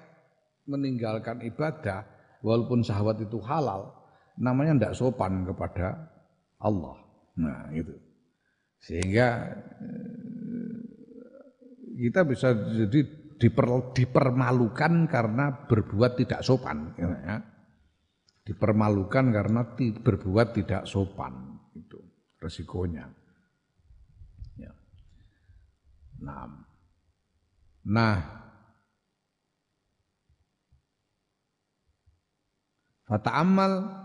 meninggalkan ibadah, walaupun syahwat itu halal, namanya tidak sopan kepada Allah. Nah itu. Sehingga eh, kita bisa jadi diper, dipermalukan karena berbuat tidak sopan. Ya. Dipermalukan karena berbuat tidak sopan resikonya. Ya. Nah, nah amal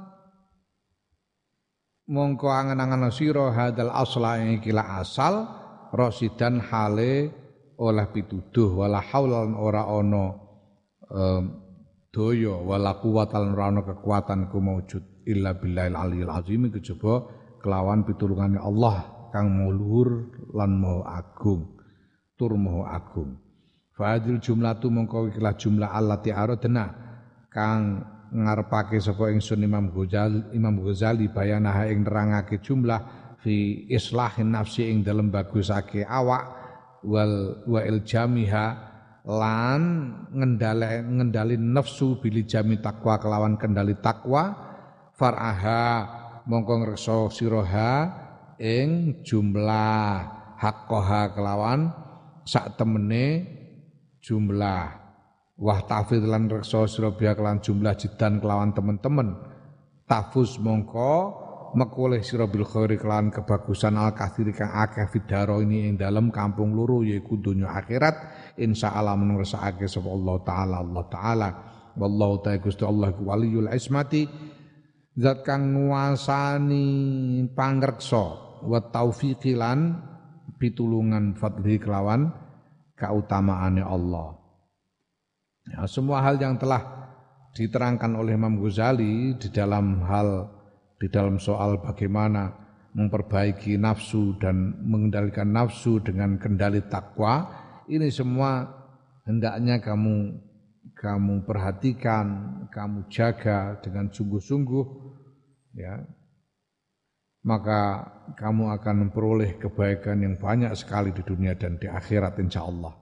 mongko angen-angen sira hadal asla ing kila asal rasidan hale oleh pituduh. Wala haulan ora ana um, daya wala kuwatan ora ana kekuatan ku maujud illa billahil aliyil azim. Kejaba kelawan pitulungannya Allah kang luhur lan mau agung tur mau agung. Fadil jumlah tu mongko ikilah jumlah allati aradna kang ngarepake sapa ingsun Imam Ghazali Imam Ghazali bayanaha ing nerangake jumlah fi islahin nafsi ing dalem bagusake awak wal wa iljamiha lan ngendale ngendali nafsu bili jami takwa kelawan kendali takwa faraha mongko ngreksa siraha ing jumlah haqqaha kelawan sak temene jumlah wah tafid lan reksa sira kelawan jumlah jidan kelawan temen-temen tafus mongko mekoleh sira bil khairi kelawan kebagusan al kathiri kang akeh fidaro ini ing dalam kampung loro yaiku donya akhirat. Insyaallah menungsake sapa Allah taala Allah taala. Wallahu ta'ala Gusti Allah waliyul ismati zat kang nguasani pangreksa. Wa taufiqi lan pitulungan fadli kelawan keutamaannya Allah. Ya, semua hal yang telah diterangkan oleh Imam Ghazali di dalam hal di dalam soal bagaimana memperbaiki nafsu dan mengendalikan nafsu dengan kendali takwa ini semua hendaknya kamu kamu perhatikan, kamu jaga dengan sungguh-sungguh, ya, maka kamu akan memperoleh kebaikan yang banyak sekali di dunia dan di akhirat insya Allah.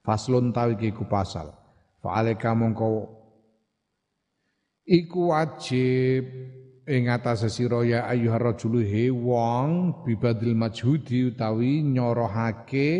Faslun tawiki ku pasal. Fa'alika mongko iku wajib ing atase sira ya ayyuhar rajulu he wong bibadil majhudi utawi nyorohake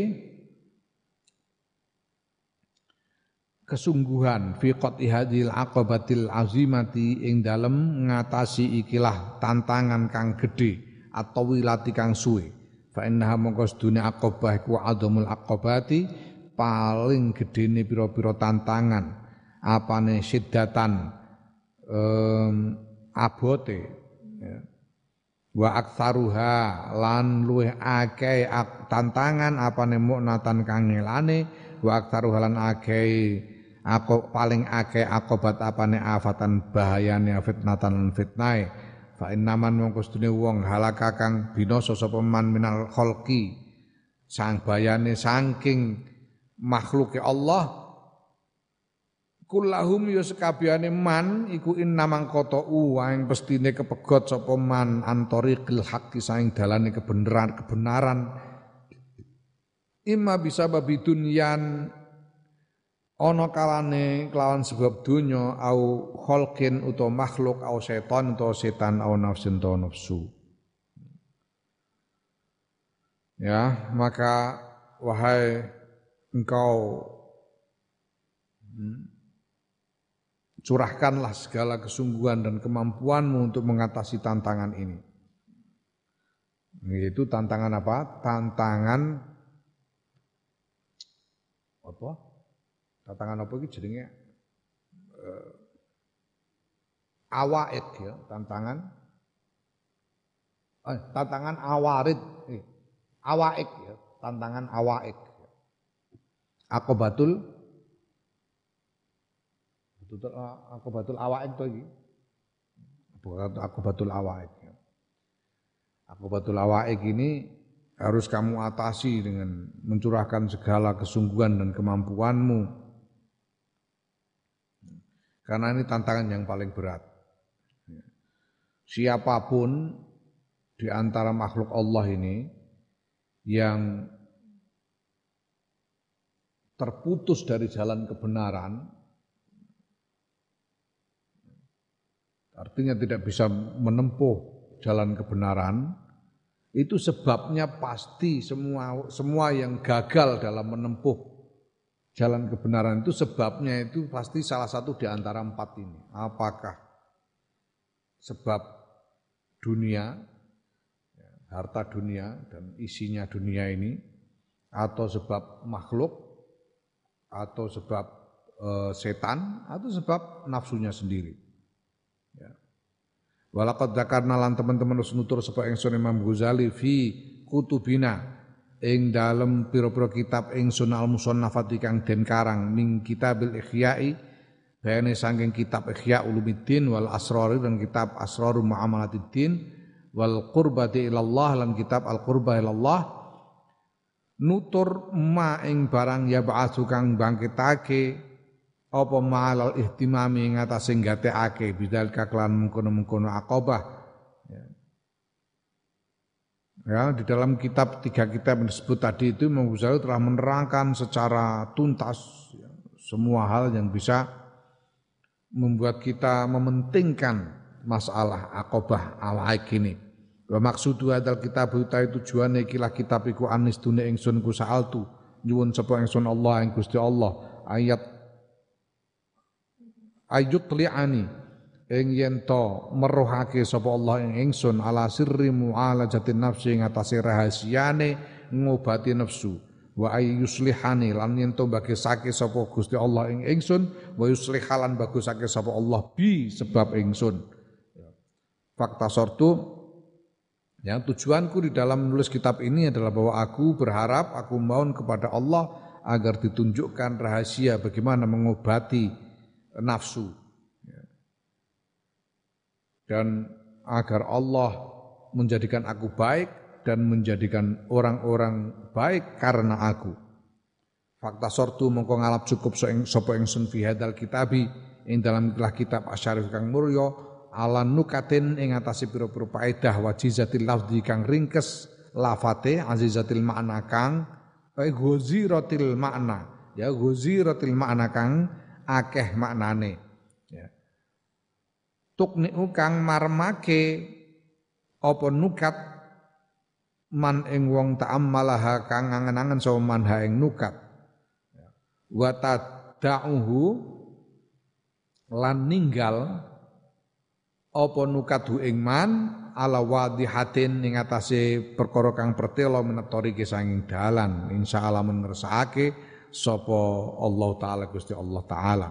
kesungguhan fi qatihadil aqabatil azimati ing dalem ngatasi ikilah tantangan kang gedhe atau wilati kang suwe fa innaha mongko sedune aqabah iku adamul aqabati paling gedene pira-pira tantangan apane siddatan um, abote ya. wa aktsaruha lan luweh akeh tantangan apane muknatan kangelane wa aktsaruha lan akeh aku paling akeh akobat apane afatan bahayane fitnatan fitnai fa innaman mongko sedune wong halaka kang binasa sapa minal khalqi sang bayane saking makhluke Allah. Kulahum ya sekabehane man iku innamang qata'u waing pestine kepegot sapa man antoriqil haqqi saing dalane kebenaran kebenaran. Imma bisa babi dunyan ana kalane kelawan sebab dunya au kholqin utawa makhluk au setan utawa setan au nafsin utawa nafsu. Ya maka wahai engkau hmm, curahkanlah segala kesungguhan dan kemampuanmu untuk mengatasi tantangan ini. Yaitu tantangan apa? Tantangan apa? Tantangan apa itu jadinya uh, awaid ya, tantangan eh, tantangan awarid, eh, awaik ya, tantangan awaik. Akobatul Tutul batul awaid to iki. batul awaid. batul awaid ini harus kamu atasi dengan mencurahkan segala kesungguhan dan kemampuanmu. Karena ini tantangan yang paling berat. Siapa pun di antara makhluk Allah ini yang terputus dari jalan kebenaran, artinya tidak bisa menempuh jalan kebenaran, itu sebabnya pasti semua semua yang gagal dalam menempuh jalan kebenaran itu sebabnya itu pasti salah satu di antara empat ini. Apakah sebab dunia, harta dunia dan isinya dunia ini, atau sebab makhluk, atau sebab e, setan, atau sebab nafsunya sendiri. Ya. Walaqad dzakarna lan teman-teman wis nutur sapa ingsun Imam Ghazali fi kutubina ing dalem pira-pira kitab ingsun al musannafat kang den karang ning kitabil ihya'i bayane saking kitab Ihya Ulumuddin wal Asrar dan kitab Asrarul Muamalatiddin wal Qurbati ilallah lan kitab Al Qurba ilallah nutur ma ing barang ya ba'atsu kang bangkitake apa ma'al ihtimami ngatasi gateake bidal kaklan mengkono-mengkono akobah ya. ya di dalam kitab tiga kitab yang disebut tadi itu Imam telah menerangkan secara tuntas ya, semua hal yang bisa membuat kita mementingkan masalah akobah awaik ini wa maksudu hadal kitab utai tujuane ikilah kitab iku anis dune ingsun ku sa'altu. Nyuwun sapa ingsun Allah ing Gusti Allah. Ayat ayut li'ani ing yen to meruhake sapa Allah ing ingsun ala sirri mu'alajatin nafsi ing atase rahasiane ngobati nafsu. Wa ayyuslihani lan yen to bagesake sapa Gusti Allah ing ingsun wa yuslihalan bagusake sapa Allah bi sebab ingsun. Fakta sortu yang tujuanku di dalam menulis kitab ini adalah bahwa aku berharap aku mohon kepada Allah agar ditunjukkan rahasia bagaimana mengobati nafsu ya. dan agar Allah menjadikan aku baik dan menjadikan orang-orang baik karena aku. Fakta sortu mongko ngalap cukup sapa ingsun fi hadal kitabi ing dalam kitab asyarif kang mulya ala nukatin ing atase pira-pira faedah wajizatil lafzi kang ringkes lafate azizatil makna kang eh ghaziratil makna. Ya ghaziratil makna kang akeh maknane. Ya. Tukniu kang marmake apa nukat man ing wong ta'ammalaha kang ngangen-angen sapa man ha ing nukat. Ya. wa tad'uhu lan ninggal apa nukadhu ing man ala wadihatin ing atase perkara kang pertelo menetori sanging dalan. Insyaallah men ngersakake sapa Allah taala Gusti Allah taala.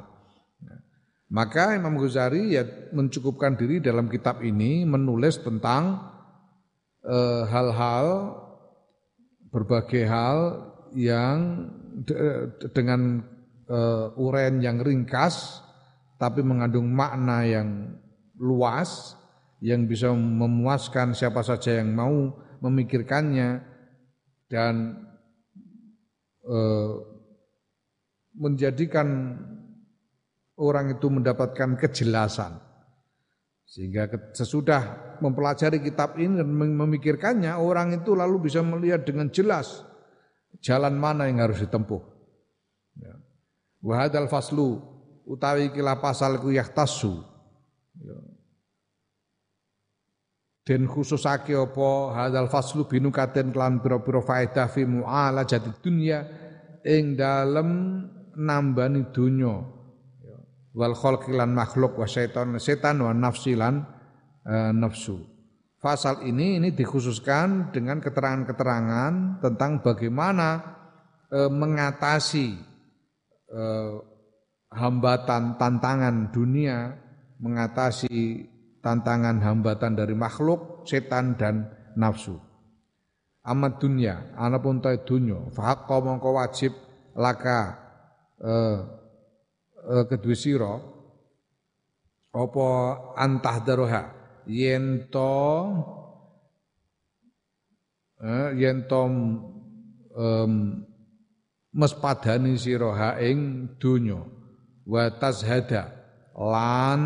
Maka Imam Ghazali ya mencukupkan diri dalam kitab ini menulis tentang eh, hal-hal eh, berbagai hal yang de, dengan uh, urean yang ringkas tapi mengandung makna yang luas yang bisa memuaskan siapa saja yang mau memikirkannya dan uh, menjadikan orang itu mendapatkan kejelasan sehingga sesudah mempelajari kitab ini dan memikirkannya orang itu lalu bisa melihat dengan jelas jalan mana yang harus ditempuh. Ya. Wahadal faslu utawi kila pasal ku yahtasu. Ya. Den khususake apa hadal faslu binukaten kelan pira-pira faedah fi jati dunya ing dalem nambani dunya. Ya. Wal khalqi lan makhluk wa syaitan setan wa nafsi lan uh, nafsu. Pasal ini ini dikhususkan dengan keterangan-keterangan tentang bagaimana e, mengatasi e, hambatan tantangan dunia, mengatasi tantangan hambatan dari makhluk, setan dan nafsu. Amat dunia, anapun ta dunya, fahaqqa mongko wajib laka e, e, kedua sira apa antah daroha? Yen to eh, yen to um, mespadani sira ing donya wa tazhada lan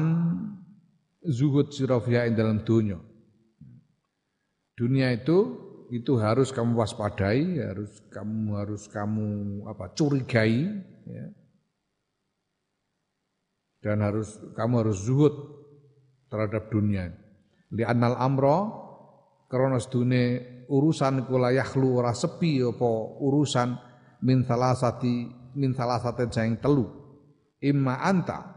zuhud sira ing dalam donya dunia itu itu harus kamu waspadai harus kamu harus kamu apa curigai ya. dan harus kamu harus zuhud terhadap dunia li annal amra krana sedune urusan kula yakhlu ora sepi apa urusan min salasati min salasatin saing telu imma anta.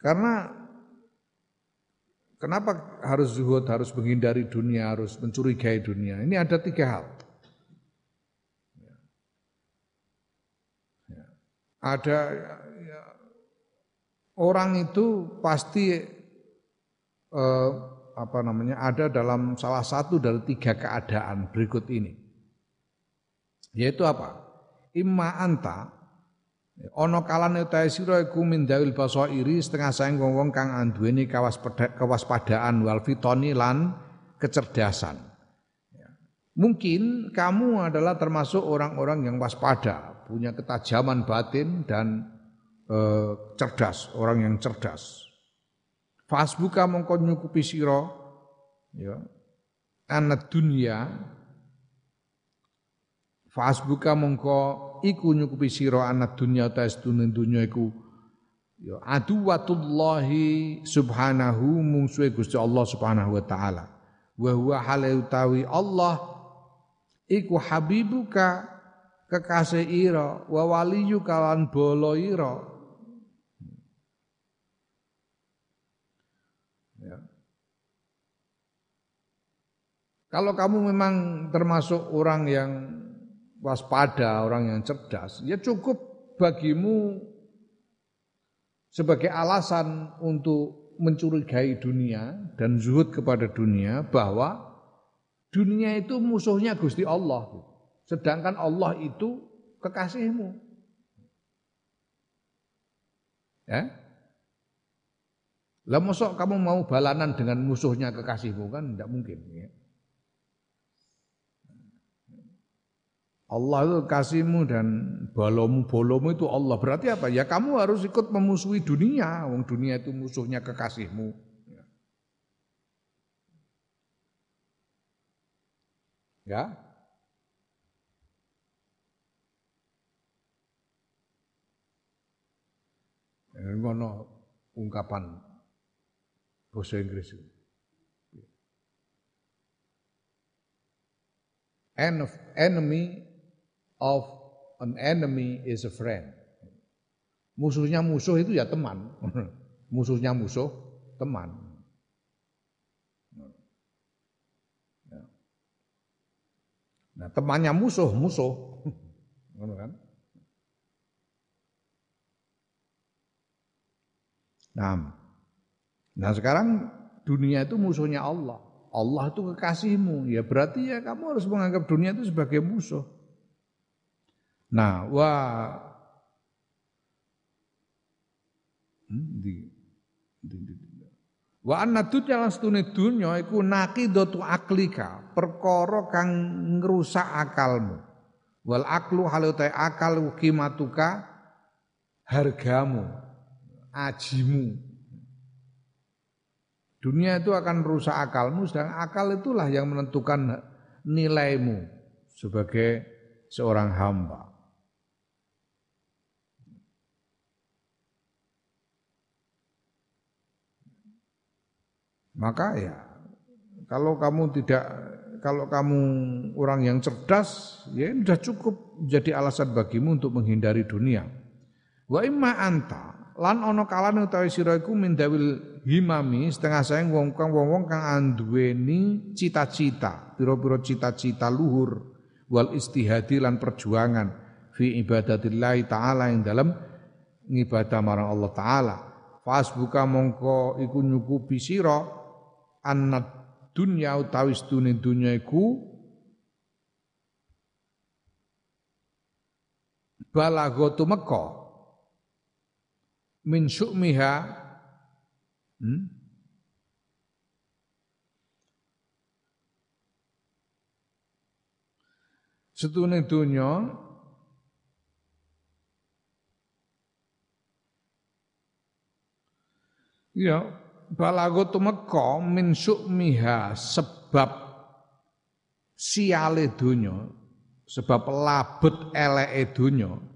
Karena kenapa harus zuhud harus menghindari dunia harus mencurigai dunia ini ada tiga hal ya. Ada ya, orang itu pasti eh, apa namanya ada dalam salah satu dari tiga keadaan berikut ini. Yaitu apa? Imma anta ono kalane utahe sira iku min dawil basairi setengah saing wong-wong kang anduweni kewaspadaan wal lan kecerdasan. Ya. Mungkin kamu adalah termasuk orang-orang yang waspada, punya ketajaman batin dan eh, cerdas, orang yang cerdas. Fasbuka mongko nyukupi sira ya anak dunya Fasbuka mongko iku nyukupi sira anak dunya ta dunya dunya iku. Ya aduwatullahi subhanahu mungsuhe Gusti Allah subhanahu wa taala. Wa huwa hale utawi Allah iku habibuka kekasih ira wa waliyu kalan bolo ira. Kalau kamu memang termasuk orang yang waspada, orang yang cerdas, ya cukup bagimu sebagai alasan untuk mencurigai dunia dan zuhud kepada dunia bahwa dunia itu musuhnya Gusti Allah. Sedangkan Allah itu kekasihmu. Ya? Lah kamu mau balanan dengan musuhnya kekasihmu kan tidak mungkin ya. Allah itu kasihmu dan bolomu bolomu itu Allah. Berarti apa? Ya kamu harus ikut memusuhi dunia. Wong dunia itu musuhnya kekasihmu. Ya. Ini ngono ungkapan bahasa Inggris. Enemy of an enemy is a friend. Musuhnya musuh itu ya teman. Musuhnya musuh teman. Ya. Nah, temannya musuh, musuh. kan? Nah, nah sekarang dunia itu musuhnya Allah. Allah itu kekasihmu, ya berarti ya kamu harus menganggap dunia itu sebagai musuh. Nah, wah hmm, di. Wa anna dunya lastune dunya iku naqidatu aklika, perkara kang ngrusak akalmu. Wal aklu halutai akal kimatuka hargamu, ajimu. Dunia itu akan rusak akalmu, sedang akal itulah yang menentukan nilaimu sebagai seorang hamba. Maka ya kalau kamu tidak kalau kamu orang yang cerdas ya sudah cukup jadi alasan bagimu untuk menghindari dunia. Wa imma anta lan ana kalane utawi sira iku mindawil himami setengah sayang wong kang wong-wong kang anduweni cita-cita pira-pira cita-cita luhur wal istihadi lan perjuangan fi ibadatillah taala yang dalam ngibadah marang Allah taala buka mongko iku nyukupi sira annat dunya utawi sedune dunya iku balagotu Mekah min syu'miha hmm? setune donya ya balago tumeka min syu'miha sebab siale donya sebab labet eleke donya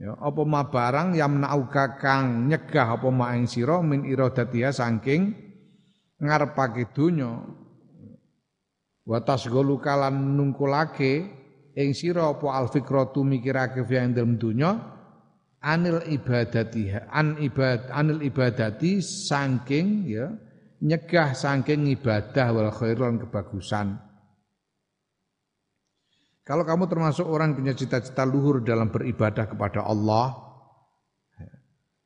Ya, apa ma barang yamnauka kang nyegah apa ma ing sira min iradatiha saking ngarepake donya. Wa tasghalu kalan nungkulake ing sira apa alfikratu mikirake fi dalem donya anil ibadatiha an ibad anil ibadati saking ya nyegah saking ibadah wal khairan kebagusan. Kalau kamu termasuk orang punya cita-cita luhur dalam beribadah kepada Allah,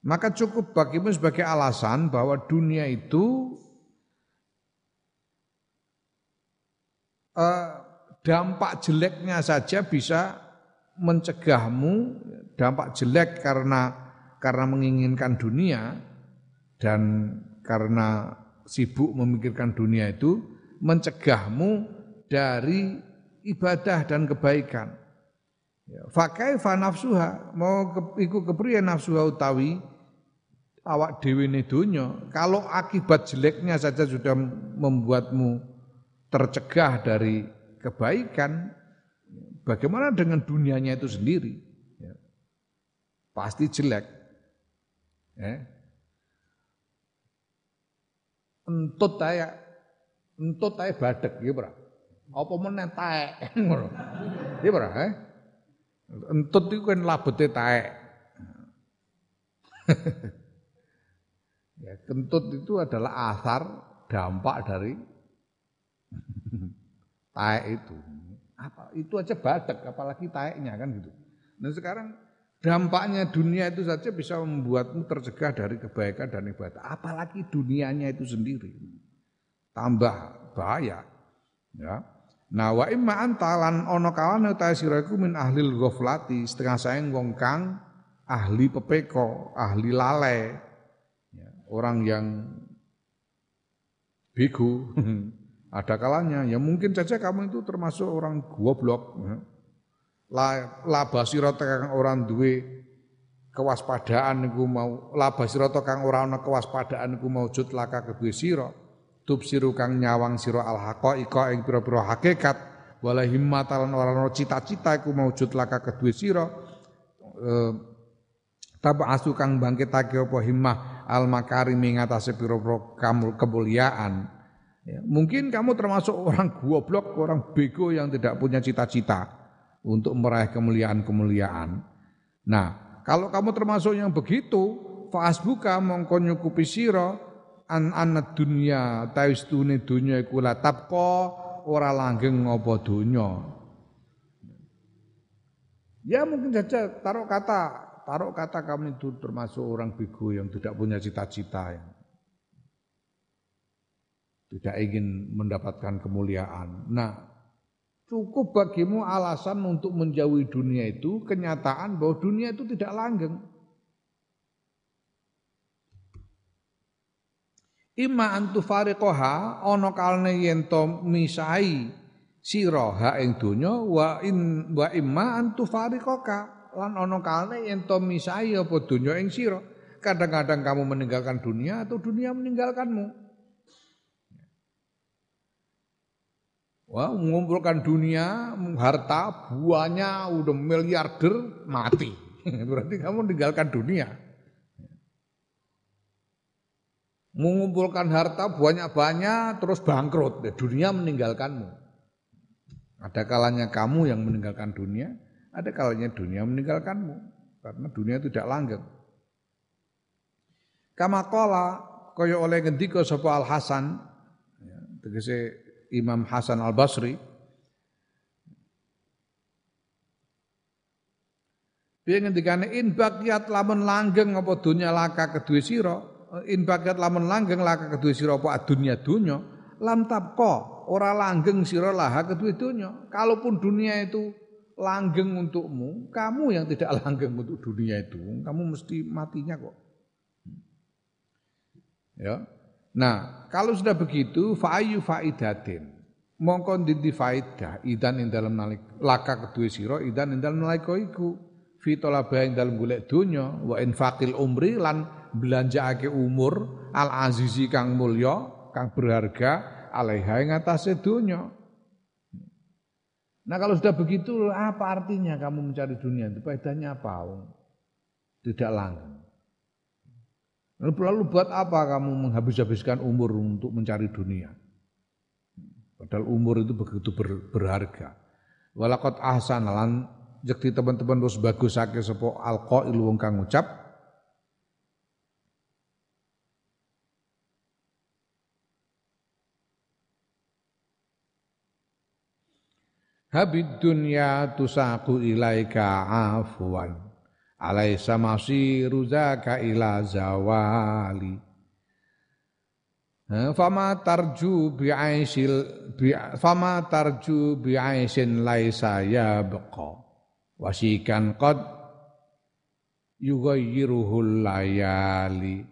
maka cukup bagimu sebagai alasan bahwa dunia itu eh, dampak jeleknya saja bisa mencegahmu dampak jelek karena karena menginginkan dunia dan karena sibuk memikirkan dunia itu mencegahmu dari ibadah dan kebaikan. Ya, Fakai fa nafsuha mau ke, iku kepriye nafsuha utawi awak dewi donya kalau akibat jeleknya saja sudah membuatmu tercegah dari kebaikan bagaimana dengan dunianya itu sendiri ya. pasti jelek ya. entut aja entut aja badek gitu apa meneh taek. Iya ora, eh? Entut iku kan labete taek. ya, kentut itu adalah asar dampak dari taek itu. Apa itu aja badak apalagi taeknya kan gitu. Nah sekarang dampaknya dunia itu saja bisa membuatmu tercegah dari kebaikan dan ibadah. Apalagi dunianya itu sendiri. Tambah bahaya. Ya. Nah wa imma anta lan ana kalane ta sira iku min ahlil ghaflati setengah saeng wong kang ahli pepeko, ahli lale. Ya, orang yang bego. Ada kalanya ya mungkin saja kamu itu termasuk orang goblok. Ya. La, la basira kang orang duwe kewaspadaan niku mau la basira kang ora ana kewaspadaan niku maujud laka kedue sira tubsiru kang nyawang sira al haqaiqa ing pira-pira hakikat wala himmatan ora ana cita-cita iku maujud laka kedue sira e, tabasu kang bangkitake apa himmah al makarim ing atase pira-pira kemuliaan ya, mungkin kamu termasuk orang goblok orang bego yang tidak punya cita-cita untuk meraih kemuliaan-kemuliaan nah kalau kamu termasuk yang begitu fasbuka mongko nyukupi sira an anad dunya tawistune dunya iku la tabqa ora langgeng apa dunya. Ya mungkin saja taruh kata, taruh kata kami itu termasuk orang bigu yang tidak punya cita-cita yang tidak ingin mendapatkan kemuliaan. Nah, cukup bagimu alasan untuk menjauhi dunia itu kenyataan bahwa dunia itu tidak langgeng. Ima antu fariqoha ono kalne yen to misai sira ha ing donya wa in wa imma antu fariqoka lan ono kalne yen to misai apa donya ing sira. Kadang-kadang kamu meninggalkan dunia atau dunia meninggalkanmu. Wah, mengumpulkan dunia, harta, buahnya udah miliarder, mati. Berarti kamu meninggalkan dunia. Mengumpulkan harta banyak-banyak terus bangkrut, ya, dunia meninggalkanmu. Ada kalanya kamu yang meninggalkan dunia, ada kalanya dunia meninggalkanmu. Karena dunia tidak langgeng. Kama kola kaya oleh ngendika sapa Al Hasan ya, tegese Imam Hasan Al Basri Piye ngendikane in baqiat lamun langgeng apa dunya laka kedue sira? In baqiat lamun langgeng laka kedue sira apa dunya dunya? Lam tabqa ora langgeng sira laha kedue dunya. Kalaupun dunia itu langgeng untukmu kamu yang tidak langgeng untuk dunia itu kamu mesti matinya kok. Ya Nah, kalau sudah begitu fa'ayu faidatin. Mongko ndi faidah idan ing dalam nalik laka kedue sira idan ing dalam nalika iku fi talaba ing dalam golek donya wa infaqil umri lan belanjaake umur al azizi kang mulya kang berharga alaiha ing atase donya. Nah kalau sudah begitu apa artinya kamu mencari dunia itu faedahnya apa? Tidak langgeng. Lalu buat apa kamu menghabis-habiskan umur untuk mencari dunia? Padahal umur itu begitu ber, berharga. Walakot ahsan lan jekti teman-teman terus bagus sake sepo alqail wong kang ngucap Habid dunya tusaku ilaika afwan alaisa masiru zaka ila zawali. Fama tarju bi aisil bi fama tarju bi aisin laisa yabqa. Wasikan qad yughayyiruhul layali.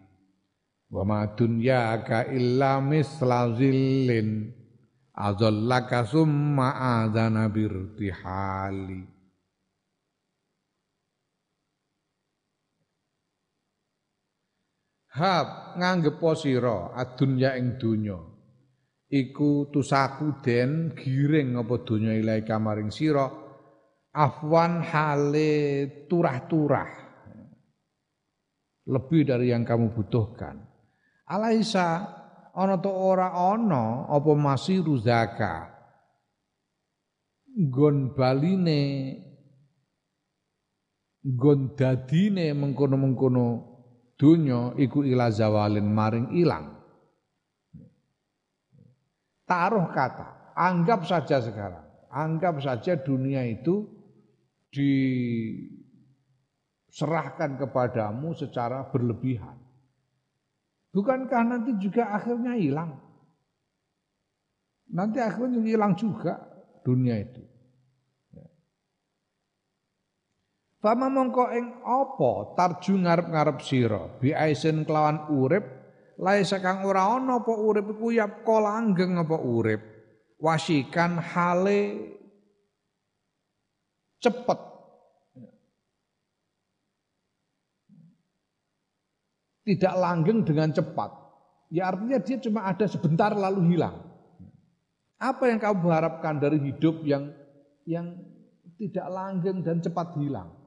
Wa ma dunyaka illa misla zillin. Azallaka summa adana Hab nganggep sira adunya ing donya. Iku tusaku den giring apa donya ilahi kamaring sira afwan hale turah-turah. Lebih dari yang kamu butuhkan. Alaisa ana to ora ana apa masiru zaka. Gon baline gon dadine mengkono-mengkono dunya iku ila zawalin maring ilang. Taruh kata, anggap saja sekarang, anggap saja dunia itu diserahkan kepadamu secara berlebihan. Bukankah nanti juga akhirnya hilang? Nanti akhirnya hilang juga dunia itu. Fama mongko ing apa tarju ngarep-ngarep sira? Bi aisen kelawan urip lae sakang ora ana apa urip iku yap langgeng apa urip. Wasikan hale cepet. Tidak langgeng dengan cepat. Ya artinya dia cuma ada sebentar lalu hilang. Apa yang kamu harapkan dari hidup yang yang tidak langgeng dan cepat hilang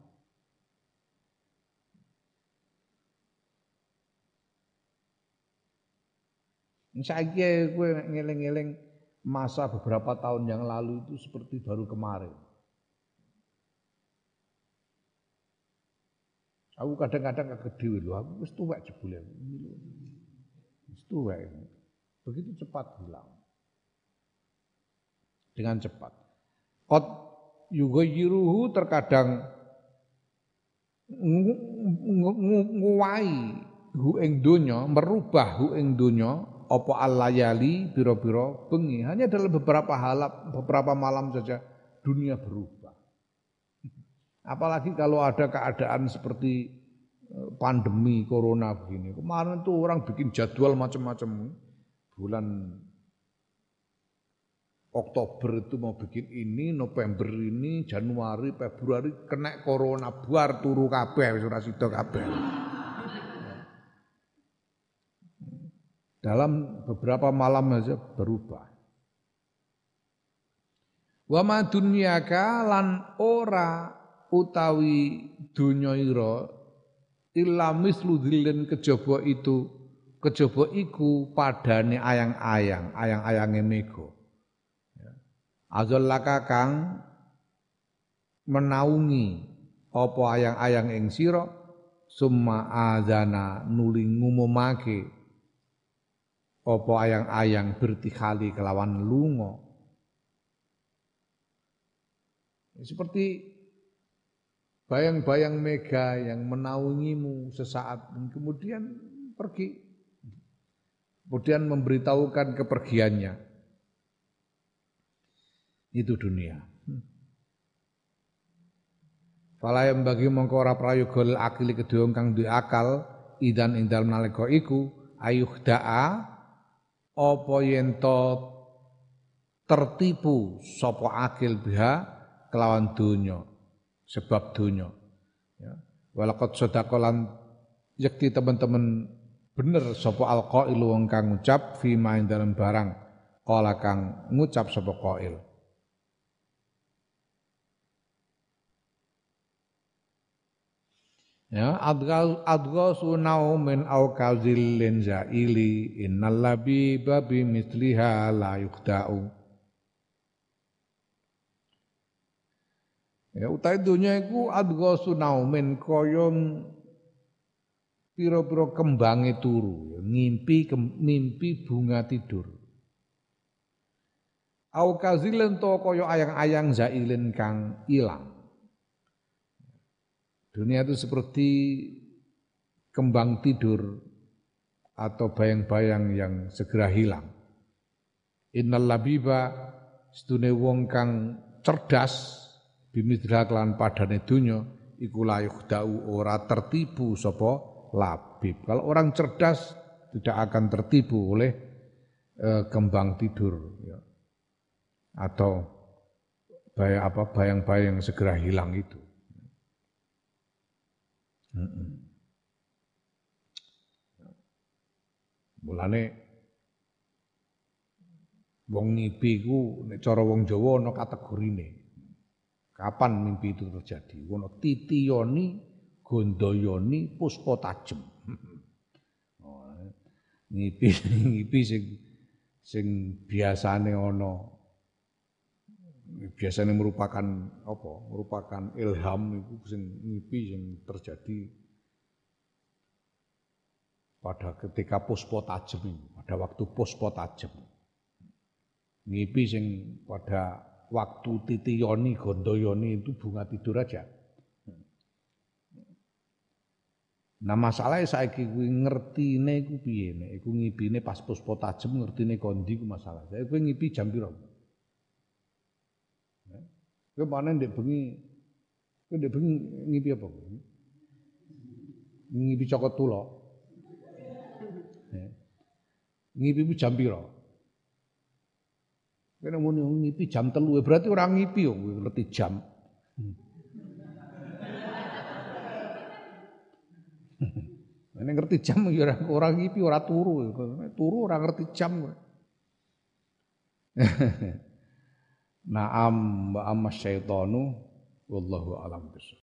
Saiki kowe ngeling-eling masa beberapa tahun yang lalu itu seperti baru kemarin. Aku kadang-kadang kaget dhewe lho, aku wis tuwek jebule. Wis tuwek. Begitu cepat hilang. Dengan cepat. Qad yughayyiruhu terkadang nguwai hu ing donya, merubah hu ing donya apa alayali biro-biro bengi. Hanya dalam beberapa halap, beberapa malam saja dunia berubah. Apalagi kalau ada keadaan seperti eh, pandemi corona begini. Kemarin tuh orang bikin jadwal macam-macam. Bulan Oktober itu mau bikin ini, November ini, Januari, Februari kena corona buar turu kabeh wis ora kabeh. Dalam beberapa malam saja berubah. Wa ma dunyaka lan ora utawi dunya ira illa mislu dhillin kejaba itu kejaba iku padane ayang-ayang ayang-ayange mega Azallaka kang menaungi apa ayang-ayang ing sira summa azana nuli ngumumake apa ayang-ayang bertikhali kelawan lunga? Seperti bayang-bayang mega yang menaungimu sesaat dan kemudian pergi. Kemudian memberitahukan kepergiannya. Itu dunia. Fala yang bagi mongko ora akili kedua kang duwe akal idan ing dalem iku ayuh daa apa yen tertipu sapa akil biha kelawan dunya sebab dunya ya. Walaqad sadaqalan yakti teman-teman bener sapa alqail wong kang ngucap fi main dalam barang. Kala kang ngucap sapa qail Ya, adghasu naumin au kazillin zaili innal labiba bi misliha la yuqda'u. Ya utai dunya iku adghasu naumin kaya pira-pira kembange turu, ya, ngimpi mimpi bunga tidur. Au kazilin to kaya ayang-ayang zailin kang ilang. Dunia itu seperti kembang tidur atau bayang-bayang yang segera hilang. Innal labiba sedune wong kang cerdas bimidra kelan padane dunya iku layuh dau ora tertipu sapa labib. Kalau orang cerdas tidak akan tertipu oleh e, kembang tidur ya. atau bayang apa bayang-bayang segera hilang itu. Mulane wong ngipi ku nek cara wong Jawa ana kategorine. Kapan mimpi itu terjadi? Ono titiyoni, gondoyoni, puspa tajem. Oh, ngipi ngipi sing sing biasane ana biasanya merupakan apa? Merupakan ilham itu sing ngipi yang terjadi pada ketika puspo tajem pada waktu puspo tajem. Ngipi sing pada waktu titiyoni gondoyoni itu bunga tidur aja. Nah masalahnya saya kuwi ngertine iku piye nek iku ngipine pas puspo tajem ngertine kondi masalah. Saya kuwi ngipi jam piro? Kowe panen ndek bengi kowe ndek bengi ngipi apa? Ngipi cokot tulo. Ngipi jam pira? Kene muni ngipi jam telu berarti orang ngipi yo kowe ngerti jam. Ini ngerti jam ya orang orang ngipi ora turu, turu orang ngerti jam. Naam wa amma syaitanu wallahu alam bisawab.